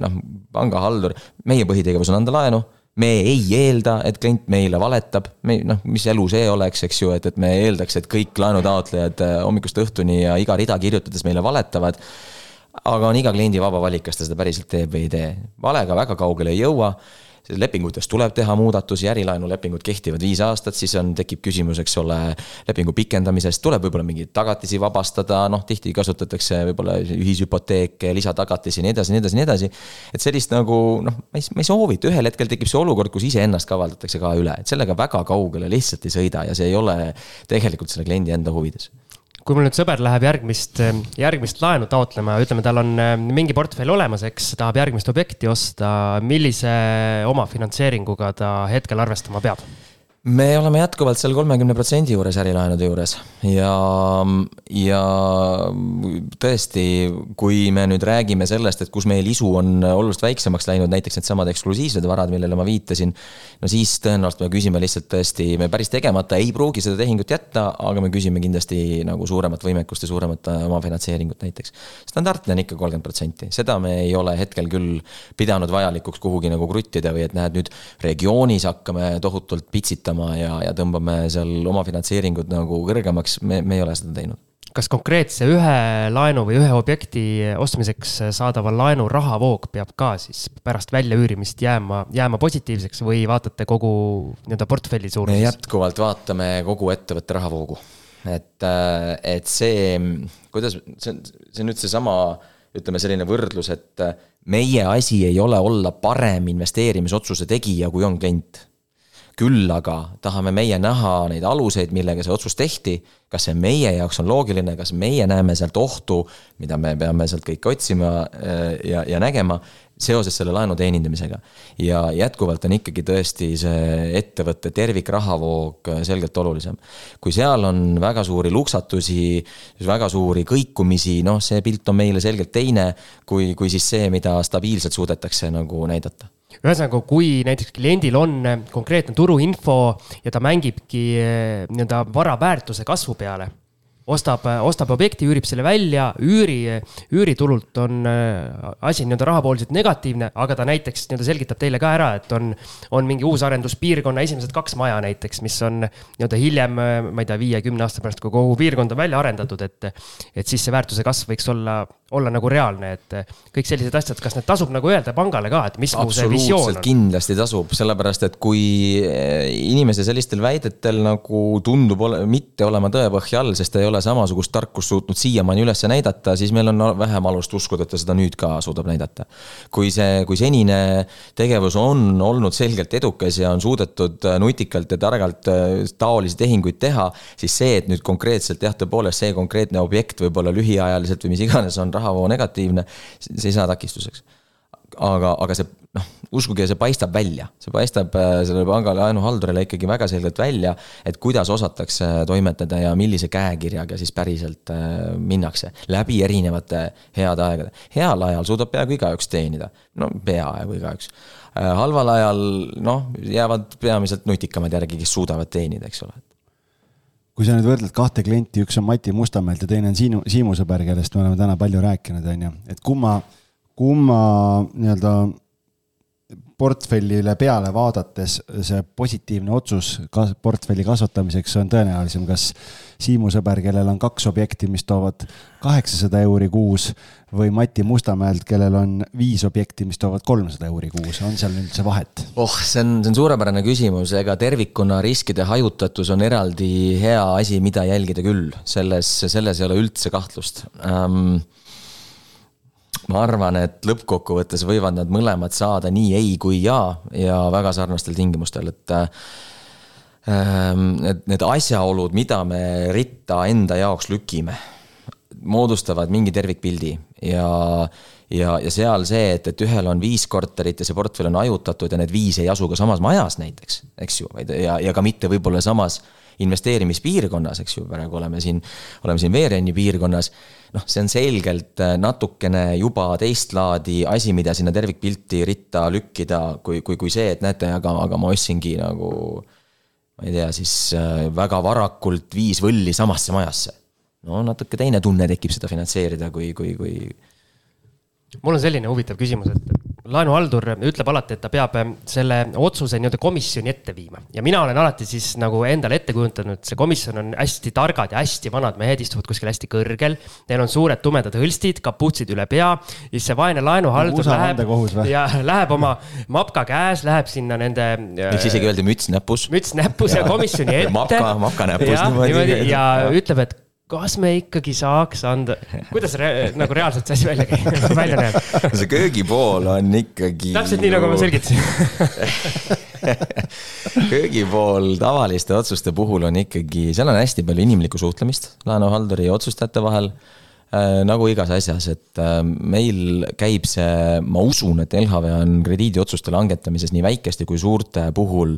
noh, pangahaldur, meie põhitegevus on anda laenu me ei eelda, et klient meile valetab, me noh, mis elu see oleks, eks ju, et, et me eeldaks, et kõik laenutaotlejad hommikust õhtuni ja iga rida kirjutades meile valetavad aga on iga kliendi vaba valik, kas ta seda päriselt teeb või ei tee. valega väga kaugele ei jõua. lepingutes tuleb teha muudatusi, ärilaenulepingud kehtivad viis aastat, siis on, tekib küsimus, eks ole, lepingu pikendamisest, tuleb võib-olla mingeid tagatisi vabastada, noh, tihti kasutatakse võib-olla ühishüpoteeke, lisatagatisi ja nii edasi, nii edasi, nii edasi. et sellist nagu noh, ma ei, ma ei soovita, ühel hetkel tekib see olukord, kus iseennast kavaldatakse ka üle, et sellega väga kaugele lihtsalt ei sõida ja see ei ole tegelikult selle kliendi enda huvides kui mul nüüd sõber läheb järgmist, järgmist laenu taotlema, ütleme, tal on äh, mingi portfell olemas, eks, tahab järgmist objekti osta, millise omafinantseeringuga ta hetkel arvestama peab? Me oleme jätkuvalt seal kolmekümne protsendi juures ärilaenude juures ja, ja tõesti, kui me nüüd räägime sellest, et kus meil isu on oluliselt väiksemaks läinud, näiteks needsamad eksklusiivsed varad, millele ma viitasin. no siis tõenäoliselt me küsime lihtsalt tõesti, me päris tegemata ei pruugi seda tehingut jätta, aga me küsime kindlasti nagu suuremat võimekust ja suuremat omafinantseeringut näiteks. standardne on ikka kolmkümmend protsenti, seda me ei ole hetkel küll pidanud vajalikuks kuhugi nagu kruttida või et näed, nüüd regioonis hakkame tohutult pitsitama kasvatama ja, ja tõmbame seal oma finantseeringud nagu kõrgemaks, me, me ei ole seda teinud kas konkreetse ühe laenu või ühe objekti ostmiseks saadava laenu rahavoog peab ka siis pärast väljaüürimist jääma, jääma positiivseks või vaatate kogu nii-öelda portfelli suurust? me jätkuvalt vaatame kogu ettevõtte rahavoogu. et, et see, kuidas, see on, see on nüüd seesama, ütleme selline võrdlus, et meie asi ei ole olla parem investeerimisotsuse tegija, kui on klient küll aga tahame meie näha neid aluseid, millega see otsus tehti, kas see meie jaoks on loogiline, kas meie näeme sealt ohtu, mida me peame sealt kõike otsima äh, ja, ja nägema seoses selle laenu teenindamisega. ja jätkuvalt on ikkagi tõesti see ettevõtte tervikrahavoog selgelt olulisem. kui seal on väga suuri luksatusi, väga suuri kõikumisi, noh, see pilt on meile selgelt teine kui, kui siis see, mida stabiilselt suudetakse nagu näidata ühesõnaga, kui näiteks kliendil on eh, konkreetne turuinfo ja ta mängibki eh, nii-öelda vara väärtuse kasvu peale ostab, ostab objekti, üürib selle välja, üüri, üüritulult on äh, asi nii-öelda rahapooliselt negatiivne, aga ta näiteks nii-öelda selgitab teile ka ära, et on, on mingi uusarenduspiirkonna esimesed kaks maja näiteks, mis on nii-öelda hiljem, ma ei tea, viie-kümne aasta pärast, kui kogu piirkond on välja arendatud, et, et siis see väärtuse kasv võiks olla, olla nagu reaalne, et kõik sellised asjad, kas need tasub nagu öelda pangale ka, et mis mu see visioon on? kindlasti tasub, sellepärast et kui eh, inimese sellistel väidetel nagu tundub ole, mitte olema tõepõhja all, sest ta ei ole samasugust tarkust suutnud siiamaani üles näidata, siis meil on vähem alust uskuda, et ta seda nüüd ka suudab näidata. kui see, kui senine tegevus on olnud selgelt edukas ja on suudetud nutikalt ja targalt taolisi tehinguid teha, siis see, et nüüd konkreetselt jah, tõepoolest see konkreetne objekt võib-olla lühiajaliselt või mis iganes on rahavoo negatiivne, see ei saa takistuseks aga, aga see noh, uskuge, see paistab välja, see paistab äh, sellele panga laenuhaldurile ikkagi väga selgelt välja, et kuidas osatakse toimetada ja millise käekirjaga siis päriselt äh, minnakse läbi erinevate heade aegade. heal ajal suudab peaaegu igaüks teenida, no peaaegu igaüks. Äh, halval ajal noh, jäävad peamiselt nutikamad järgi, kes suudavad teenida, eks ole kui sa nüüd võrdled kahte klienti, üks on Mati Mustamäelt ja teine on Siinu, Siimu sõber, kellest me oleme täna palju rääkinud, on ju, et kumma kumma nii-öelda portfellile peale vaadates see positiivne otsus kas portfelli kasvatamiseks on tõenäolisem, kas Siimu sõber, kellel on kaks objekti, mis toovad kaheksasada euri kuus või Mati Mustamäelt, kellel on viis objekti, mis toovad kolmsada euri kuus, on seal üldse vahet? oh, see on, see on suurepärane küsimus, ega tervikuna riskide hajutatus on eraldi hea asi, mida jälgida küll, selles, selles ei ole üldse kahtlust. Um, ma arvan, et lõppkokkuvõttes võivad nad mõlemad saada nii ei kui jaa ja väga sarnastel tingimustel, et ähm, et need asjaolud, mida me ritta enda jaoks lükime, moodustavad mingi tervikpildi. Ja ja, ja seal see, et, et ühel on viis korterit ja see portfell on hajutatud ja need viis ei asu ka samas majas näiteks, eks ju, ja, ja ka mitte võib-olla samas investeerimispiirkonnas, eks ju, praegu oleme siin, oleme siin Veereni piirkonnas noh, see on selgelt äh, natukene juba teist laadi asi, mida sinna tervikpilti ritta lükkida, kui, kui, kui see, et näete, aga, aga ma ostsingi nagu ma ei tea, siis äh, väga varakult viis võlli samasse majasse. no natuke teine tunne tekib seda finantseerida, kui, kui, kui. mul on selline huvitav küsimus, et laenuhaldur ütleb alati, et ta peab ähm, selle otsuse nii-öelda komisjoni ette viima ja mina olen alati siis nagu endale ette kujutanud, et see komisjon on hästi targad ja hästi vanad mehed, istuvad kuskil hästi kõrgel. Neil on suured tumedad hõlstid, kaputsid üle pea, siis see vaene laenuhaldur no, läheb ja läheb oma mapka käes, läheb sinna nende. võiks isegi öelda müts näpus. müts näpus ja komisjoni ette. mapka, mapka näpus. ja, niimoodi ja ütleb, et kas me ikkagi saaks anda, kuidas re, nagu reaalselt see asi välja käib, välja näeb? see köögipool on ikkagi. täpselt nii, nagu ma selgitasin köögipool tavaliste otsuste puhul on ikkagi, seal on hästi palju inimlikku suhtlemist laenuhalduri ja otsustajate vahel. Äh, nagu igas asjas, et äh, meil käib see, ma usun, et LHV on krediidiotsuste langetamises nii väikeste kui suurte puhul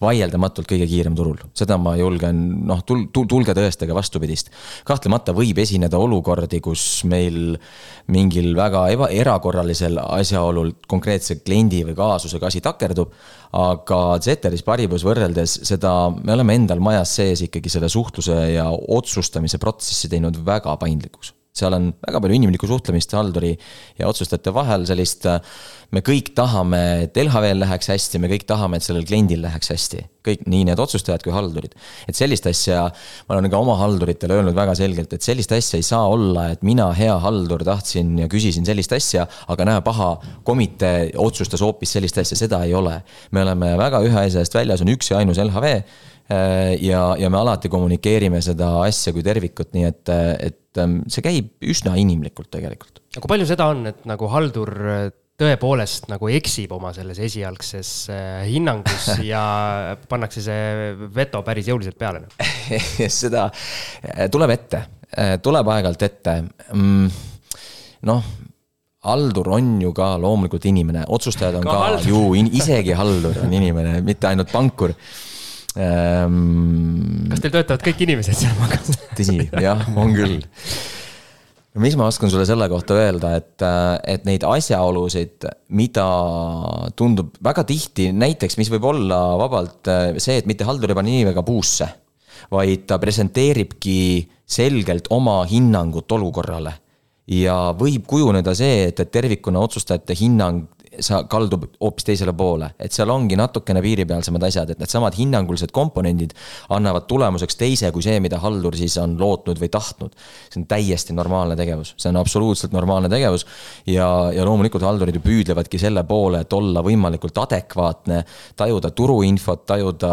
vaieldamatult kõige kiirem turul. seda ma julgen, noh, tul-, tulge tõestage vastupidist. kahtlemata võib esineda olukordi, kus meil mingil väga eba, erakorralisel asjaolul konkreetse kliendi või kaasusega asi takerdub, aga Zeteris Paribus võrreldes seda, me oleme endal majas sees ikkagi selle suhtluse ja otsustamise protsessi teinud väga paindlikuks seal on väga palju inimlikku suhtlemist halduri ja otsustajate vahel, sellist. me kõik tahame, et LHV-l läheks hästi, me kõik tahame, et sellel kliendil läheks hästi. kõik, nii need otsustajad kui haldurid. et sellist asja, ma olen ka oma halduritele öelnud väga selgelt, et sellist asja ei saa olla, et mina, hea haldur, tahtsin ja küsisin sellist asja, aga näe, paha komitee otsustas hoopis sellist asja, seda ei ole. me oleme väga ühe asja eest väljas, on üks ja ainus LHV Äh, ja, ja me alati kommunikeerime seda asja kui tervikut, nii et, et ähm, see käib üsna inimlikult tegelikult. aga kui palju seda on, et nagu haldur äh, tõepoolest nagu eksib oma selles esialgses äh, hinnangus ja pannakse see veto päris jõuliselt peale seda tuleb ette, tuleb aeg-ajalt ette. Mm, noh, haldur on ju ka loomulikult inimene, otsustajad on ka, ka haldur. ju, isegi haldur on inimene, mitte ainult pankur ähm,. kas teil töötavad kõik inimesed seal pangas? tõsi, jah, on küll. no mis ma oskan sulle selle kohta öelda, et, et neid asjaolusid, mida tundub väga tihti, näiteks, mis võib olla vabalt see, et mitte haldur ei pane inimega puusse, vaid ta presenteeribki selgelt oma hinnangut olukorrale ja võib kujuneda see, et, et tervikuna otsustajate hinnang sa kaldub hoopis teisele poole, et seal ongi natukene piiripealsemad asjad, et needsamad hinnangulised komponendid annavad tulemuseks teise kui see, mida haldur siis on lootnud või tahtnud. see on täiesti normaalne tegevus, see on absoluutselt normaalne tegevus. ja, ja loomulikult haldurid ju püüdlevadki selle poole, et olla võimalikult adekvaatne, tajuda turuinfot, tajuda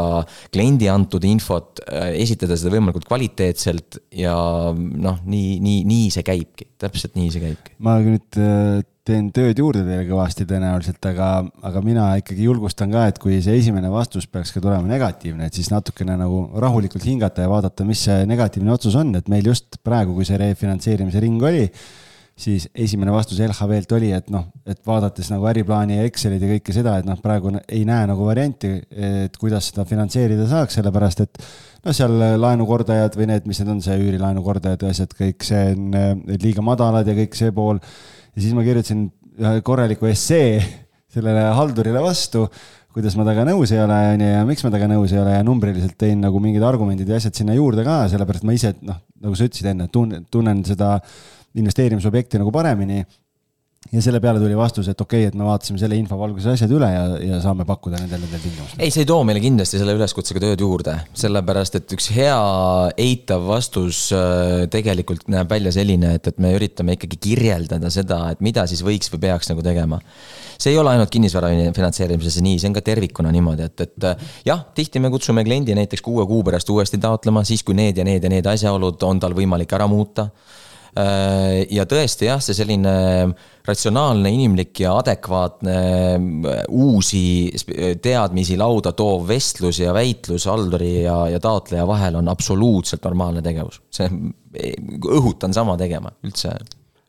kliendi antud infot, esitada seda võimalikult kvaliteetselt ja noh, nii, nii, nii see käibki, täpselt nii see käibki. ma nüüd teen tööd juurde teile kõvasti tõenäoliselt, aga, aga mina ikkagi julgustan ka, et kui see esimene vastus peaks ka tulema negatiivne, et siis natukene nagu rahulikult hingata ja vaadata, mis see negatiivne otsus on, et meil just praegu, kui see refinantseerimise ring oli, siis esimene vastus LHV-lt oli, et noh, et vaadates nagu äriplaani ja Excelid ja kõike seda, et noh, praegu ei näe nagu varianti, et kuidas seda finantseerida saaks, sellepärast et noh, seal laenukordajad või need, mis need on, see üürilaenukordajad ja asjad, kõik see on liiga madalad ja kõik see pool ja siis ma kirjutasin ühe korraliku essee sellele haldurile vastu, kuidas ma temaga nõus ei ole, onju, ja miks ma temaga nõus ei ole ja numbriliselt tõin nagu mingid argumendid ja asjad sinna juurde ka, sellepärast ma ise, noh, nagu sa ütlesid enne, tunnen, tunnen seda investeerimisobjekti nagu paremini ja selle peale tuli vastus, et okei okay,, et me vaatasime selle info valguses asjad üle ja, ja saame pakkuda nendel, nendel tingimustel. ei, see ei too meile kindlasti selle üleskutsega tööd juurde, sellepärast et üks hea eitav vastus äh, tegelikult näeb välja selline, et, et me üritame ikkagi kirjeldada seda, et mida siis võiks või peaks nagu tegema see ei ole ainult kinnisvara finantseerimises nii, see on ka tervikuna niimoodi, et, et äh, jah, tihti me kutsume kliendi näiteks kuue kuu pärast uuesti taotlema, siis kui need ja need ja need asjaolud on tal võimalik ära muuta Äh, ja tõesti jah, see selline ratsionaalne, inimlik ja adekvaatne äh, uusi teadmisi lauda toov vestlus ja väitlus halduri ja, ja taotleja vahel on absoluutselt normaalne tegevus. see, õhutan sama tegema, üldse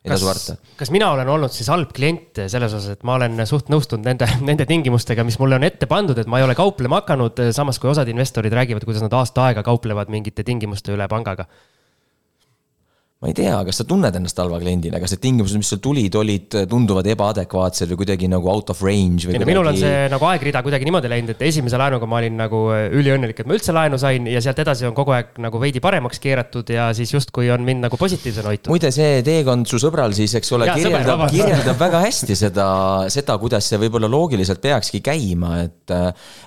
ei tasu karta. kas mina olen olnud siis halb klient selles osas, et ma olen suht nõustunud nende, nende tingimustega, mis mulle on ette pandud, et ma ei ole kauplema hakanud, samas kui osad investorid räägivad, kuidas nad aasta aega kauplevad mingite tingimuste üle pangaga ma ei tea, kas sa tunned ennast halva kliendina, kas need tingimused, mis sul tulid, olid, tunduvad ebaadekvaatsed või kuidagi nagu out of range või? Kuidagi... minul on see nagu aegrida kuidagi niimoodi läinud, et esimese laenuga ma olin nagu äh, üliõnnelik, et ma üldse laenu sain ja sealt edasi on kogu aeg nagu veidi paremaks keeratud ja siis justkui on mind nagu positiivsena hoitud. muide, see teekond su sõbral siis, eks ole, kirjeldab, kirjeldab väga hästi seda, seda, kuidas see võib-olla loogiliselt peakski käima, et,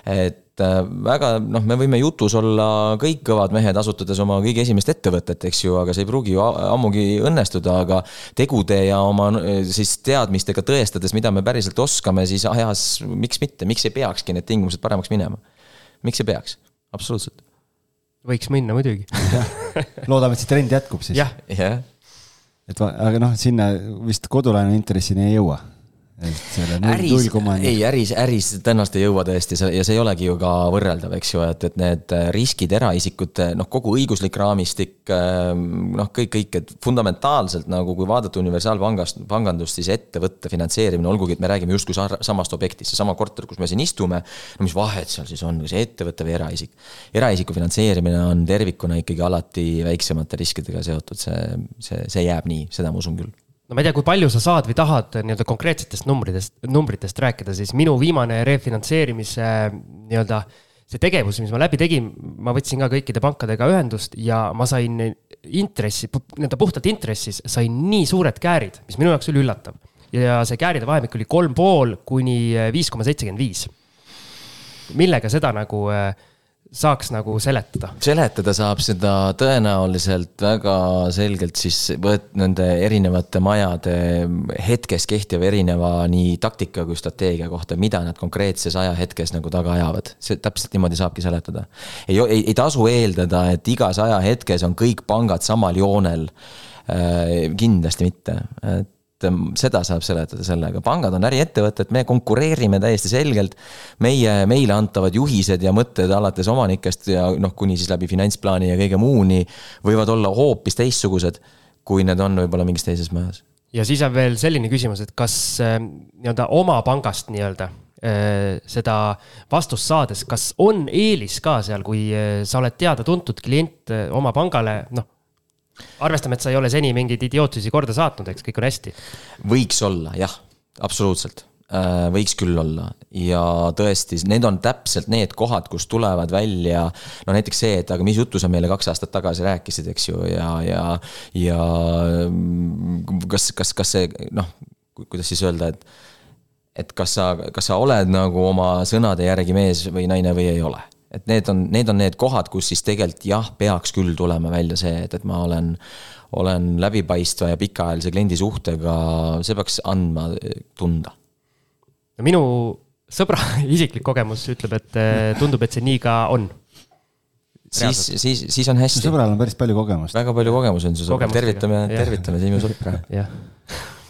et et äh, väga noh, me võime jutus olla kõik kõvad mehed, asutades oma kõige esimest ettevõtet, eks ju, aga see ei pruugi ju ammugi õnnestuda, aga tegude ja oma siis teadmistega tõestades, mida me päriselt oskame, siis ajas miks mitte, miks ei peakski need tingimused paremaks minema? miks ei peaks, absoluutselt. võiks minna muidugi loodame, et see trend jätkub siis. jah yeah.. et aga noh, sinna vist kodulaenu intressini ei jõua selle null, koma. ei, äris, äris tõenäoliselt ei jõua tõesti ja see ei olegi ju ka võrreldav, eks ju, et, et need riskid eraisikute, noh, kogu õiguslik raamistik, noh, kõik, kõik, et fundamentaalselt nagu kui vaadata universaalpangast, pangandust, siis ettevõtte finantseerimine, olgugi et me räägime justkui sa- samast objektist, seesama korter, kus me siin istume, no mis vahet seal siis on, kas ettevõte või eraisik. eraisiku finantseerimine on tervikuna ikkagi alati väiksemate riskidega seotud, see, see, see jääb nii, seda ma usun küll no ma ei tea, kui palju sa saad või tahad nii-öelda konkreetsetest numbritest, numbritest rääkida, siis minu viimane refinantseerimise nii-öelda see tegevus, mis ma läbi tegin, ma võtsin ka kõikide pankadega ühendust ja ma sain intressi, nii-öelda puhtalt intressis sain nii suured käärid, mis minu jaoks oli üllatav. ja see kääride vahemik oli kolm pool kuni viis koma seitsekümmend viis. millega seda nagu äh, saaks nagu seletada? seletada saab seda tõenäoliselt väga selgelt siis võt-, nende erinevate majade hetkes kehtiva erineva nii taktika kui strateegia kohta, mida nad konkreetses ajahetkes nagu taga ajavad. see täpselt niimoodi saabki seletada. ei, ei, ei tasu eeldada, et igas ajahetkes on kõik pangad samal joonel. kindlasti mitte, et ähm, seda saab seletada sellega, pangad on äriettevõtted, me konkureerime täiesti selgelt. meie, meile antavad juhised ja mõtted alates omanikest ja noh, kuni siis läbi finantsplaani ja kõige muuni võivad olla hoopis teistsugused, kui need on võib-olla mingis teises majas. ja siis on veel selline küsimus, et kas äh, nii-öelda oma pangast nii-öelda äh, seda vastust saades, kas on eelis ka seal, kui äh, sa oled teada-tuntud klient äh, oma pangale, noh. arvestame, et sa ei ole seni mingeid idiootusi korda saatnud, eks kõik on hästi. võiks olla jah, absoluutselt, võiks küll olla. Ja tõesti, need on täpselt need kohad, kus tulevad välja no näiteks see, et aga mis juttu sa meile kaks aastat tagasi rääkisid, eks ju, ja, ja, ja mm, kas, kas, kas see noh, kuidas siis öelda, et et kas sa, kas sa oled nagu oma sõnade järgi mees või naine või ei ole et need on, need on need kohad, kus siis tegelikult jah, peaks küll tulema välja see, et, et ma olen, olen läbipaistva ja pikaajalise kliendi suhtega, see peaks andma tunda. no minu sõbra isiklik kogemus ütleb, et äh, tundub, et see nii ka on. siis, siis, siis on hästi. sõbral on päris palju kogemust. väga palju kogemusi on su sõbral, tervitame, tervitame Siim Sõpra. jah,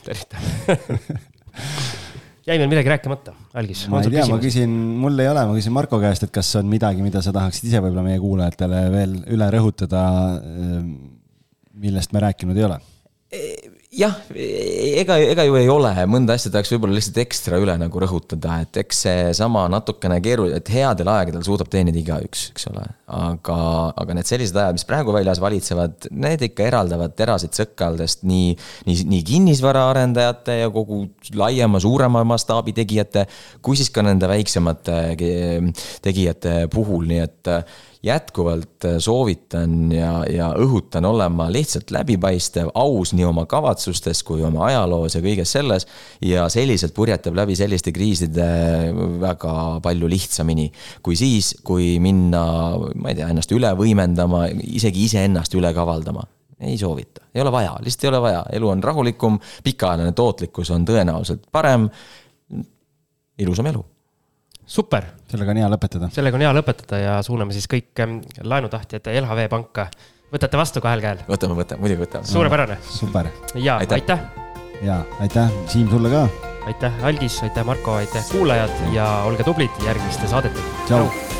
tervitan. Jäi meil midagi rääkimata, Algis? ma ei tea, ma küsin, mul ei ole, ma küsin Marko käest, et kas on midagi, mida sa tahaksid ise võib-olla meie kuulajatele veel üle rõhutada, millest me rääkinud ei ole jah, ega, ega ju ei ole, mõnda asja tahaks võib-olla lihtsalt ekstra üle nagu rõhutada, et eks seesama natukene keeruline, et headel aegadel suudab teenida igaüks, eks ole. aga, aga need sellised ajad, mis praegu väljas valitsevad, need ikka eraldavad terasid sõkkaldest nii, nii, nii kinnisvaraarendajate ja kogu laiema, suurema mastaabi tegijate, kui siis ka nende väiksemate tegijate puhul, nii et jätkuvalt soovitan ja, ja õhutan olema lihtsalt läbipaistev, aus nii oma kavatsustes kui oma ajaloos ja kõiges selles. ja selliselt purjetab läbi selliste kriiside väga palju lihtsamini kui siis, kui minna, ma ei tea, ennast üle võimendama, isegi iseennast üle kavaldama. Ei soovita, ei ole vaja, lihtsalt ei ole vaja, elu on rahulikum, pikaajaline tootlikkus on tõenäoliselt parem. ilusam elu super, sellega on hea lõpetada. sellega on hea lõpetada ja suuname siis kõik ähm, laenutahtjad LHV panka. võtate vastu kahel käel, võtame, võtame, muidugi võtame. suurepärane super ja Aitäh. aitäh, ja aitäh, Siim sulle ka. aitäh, Algis, aitäh, Marko, aitäh, kuulajad ja olge tublid järgmiste saadetega. tšau.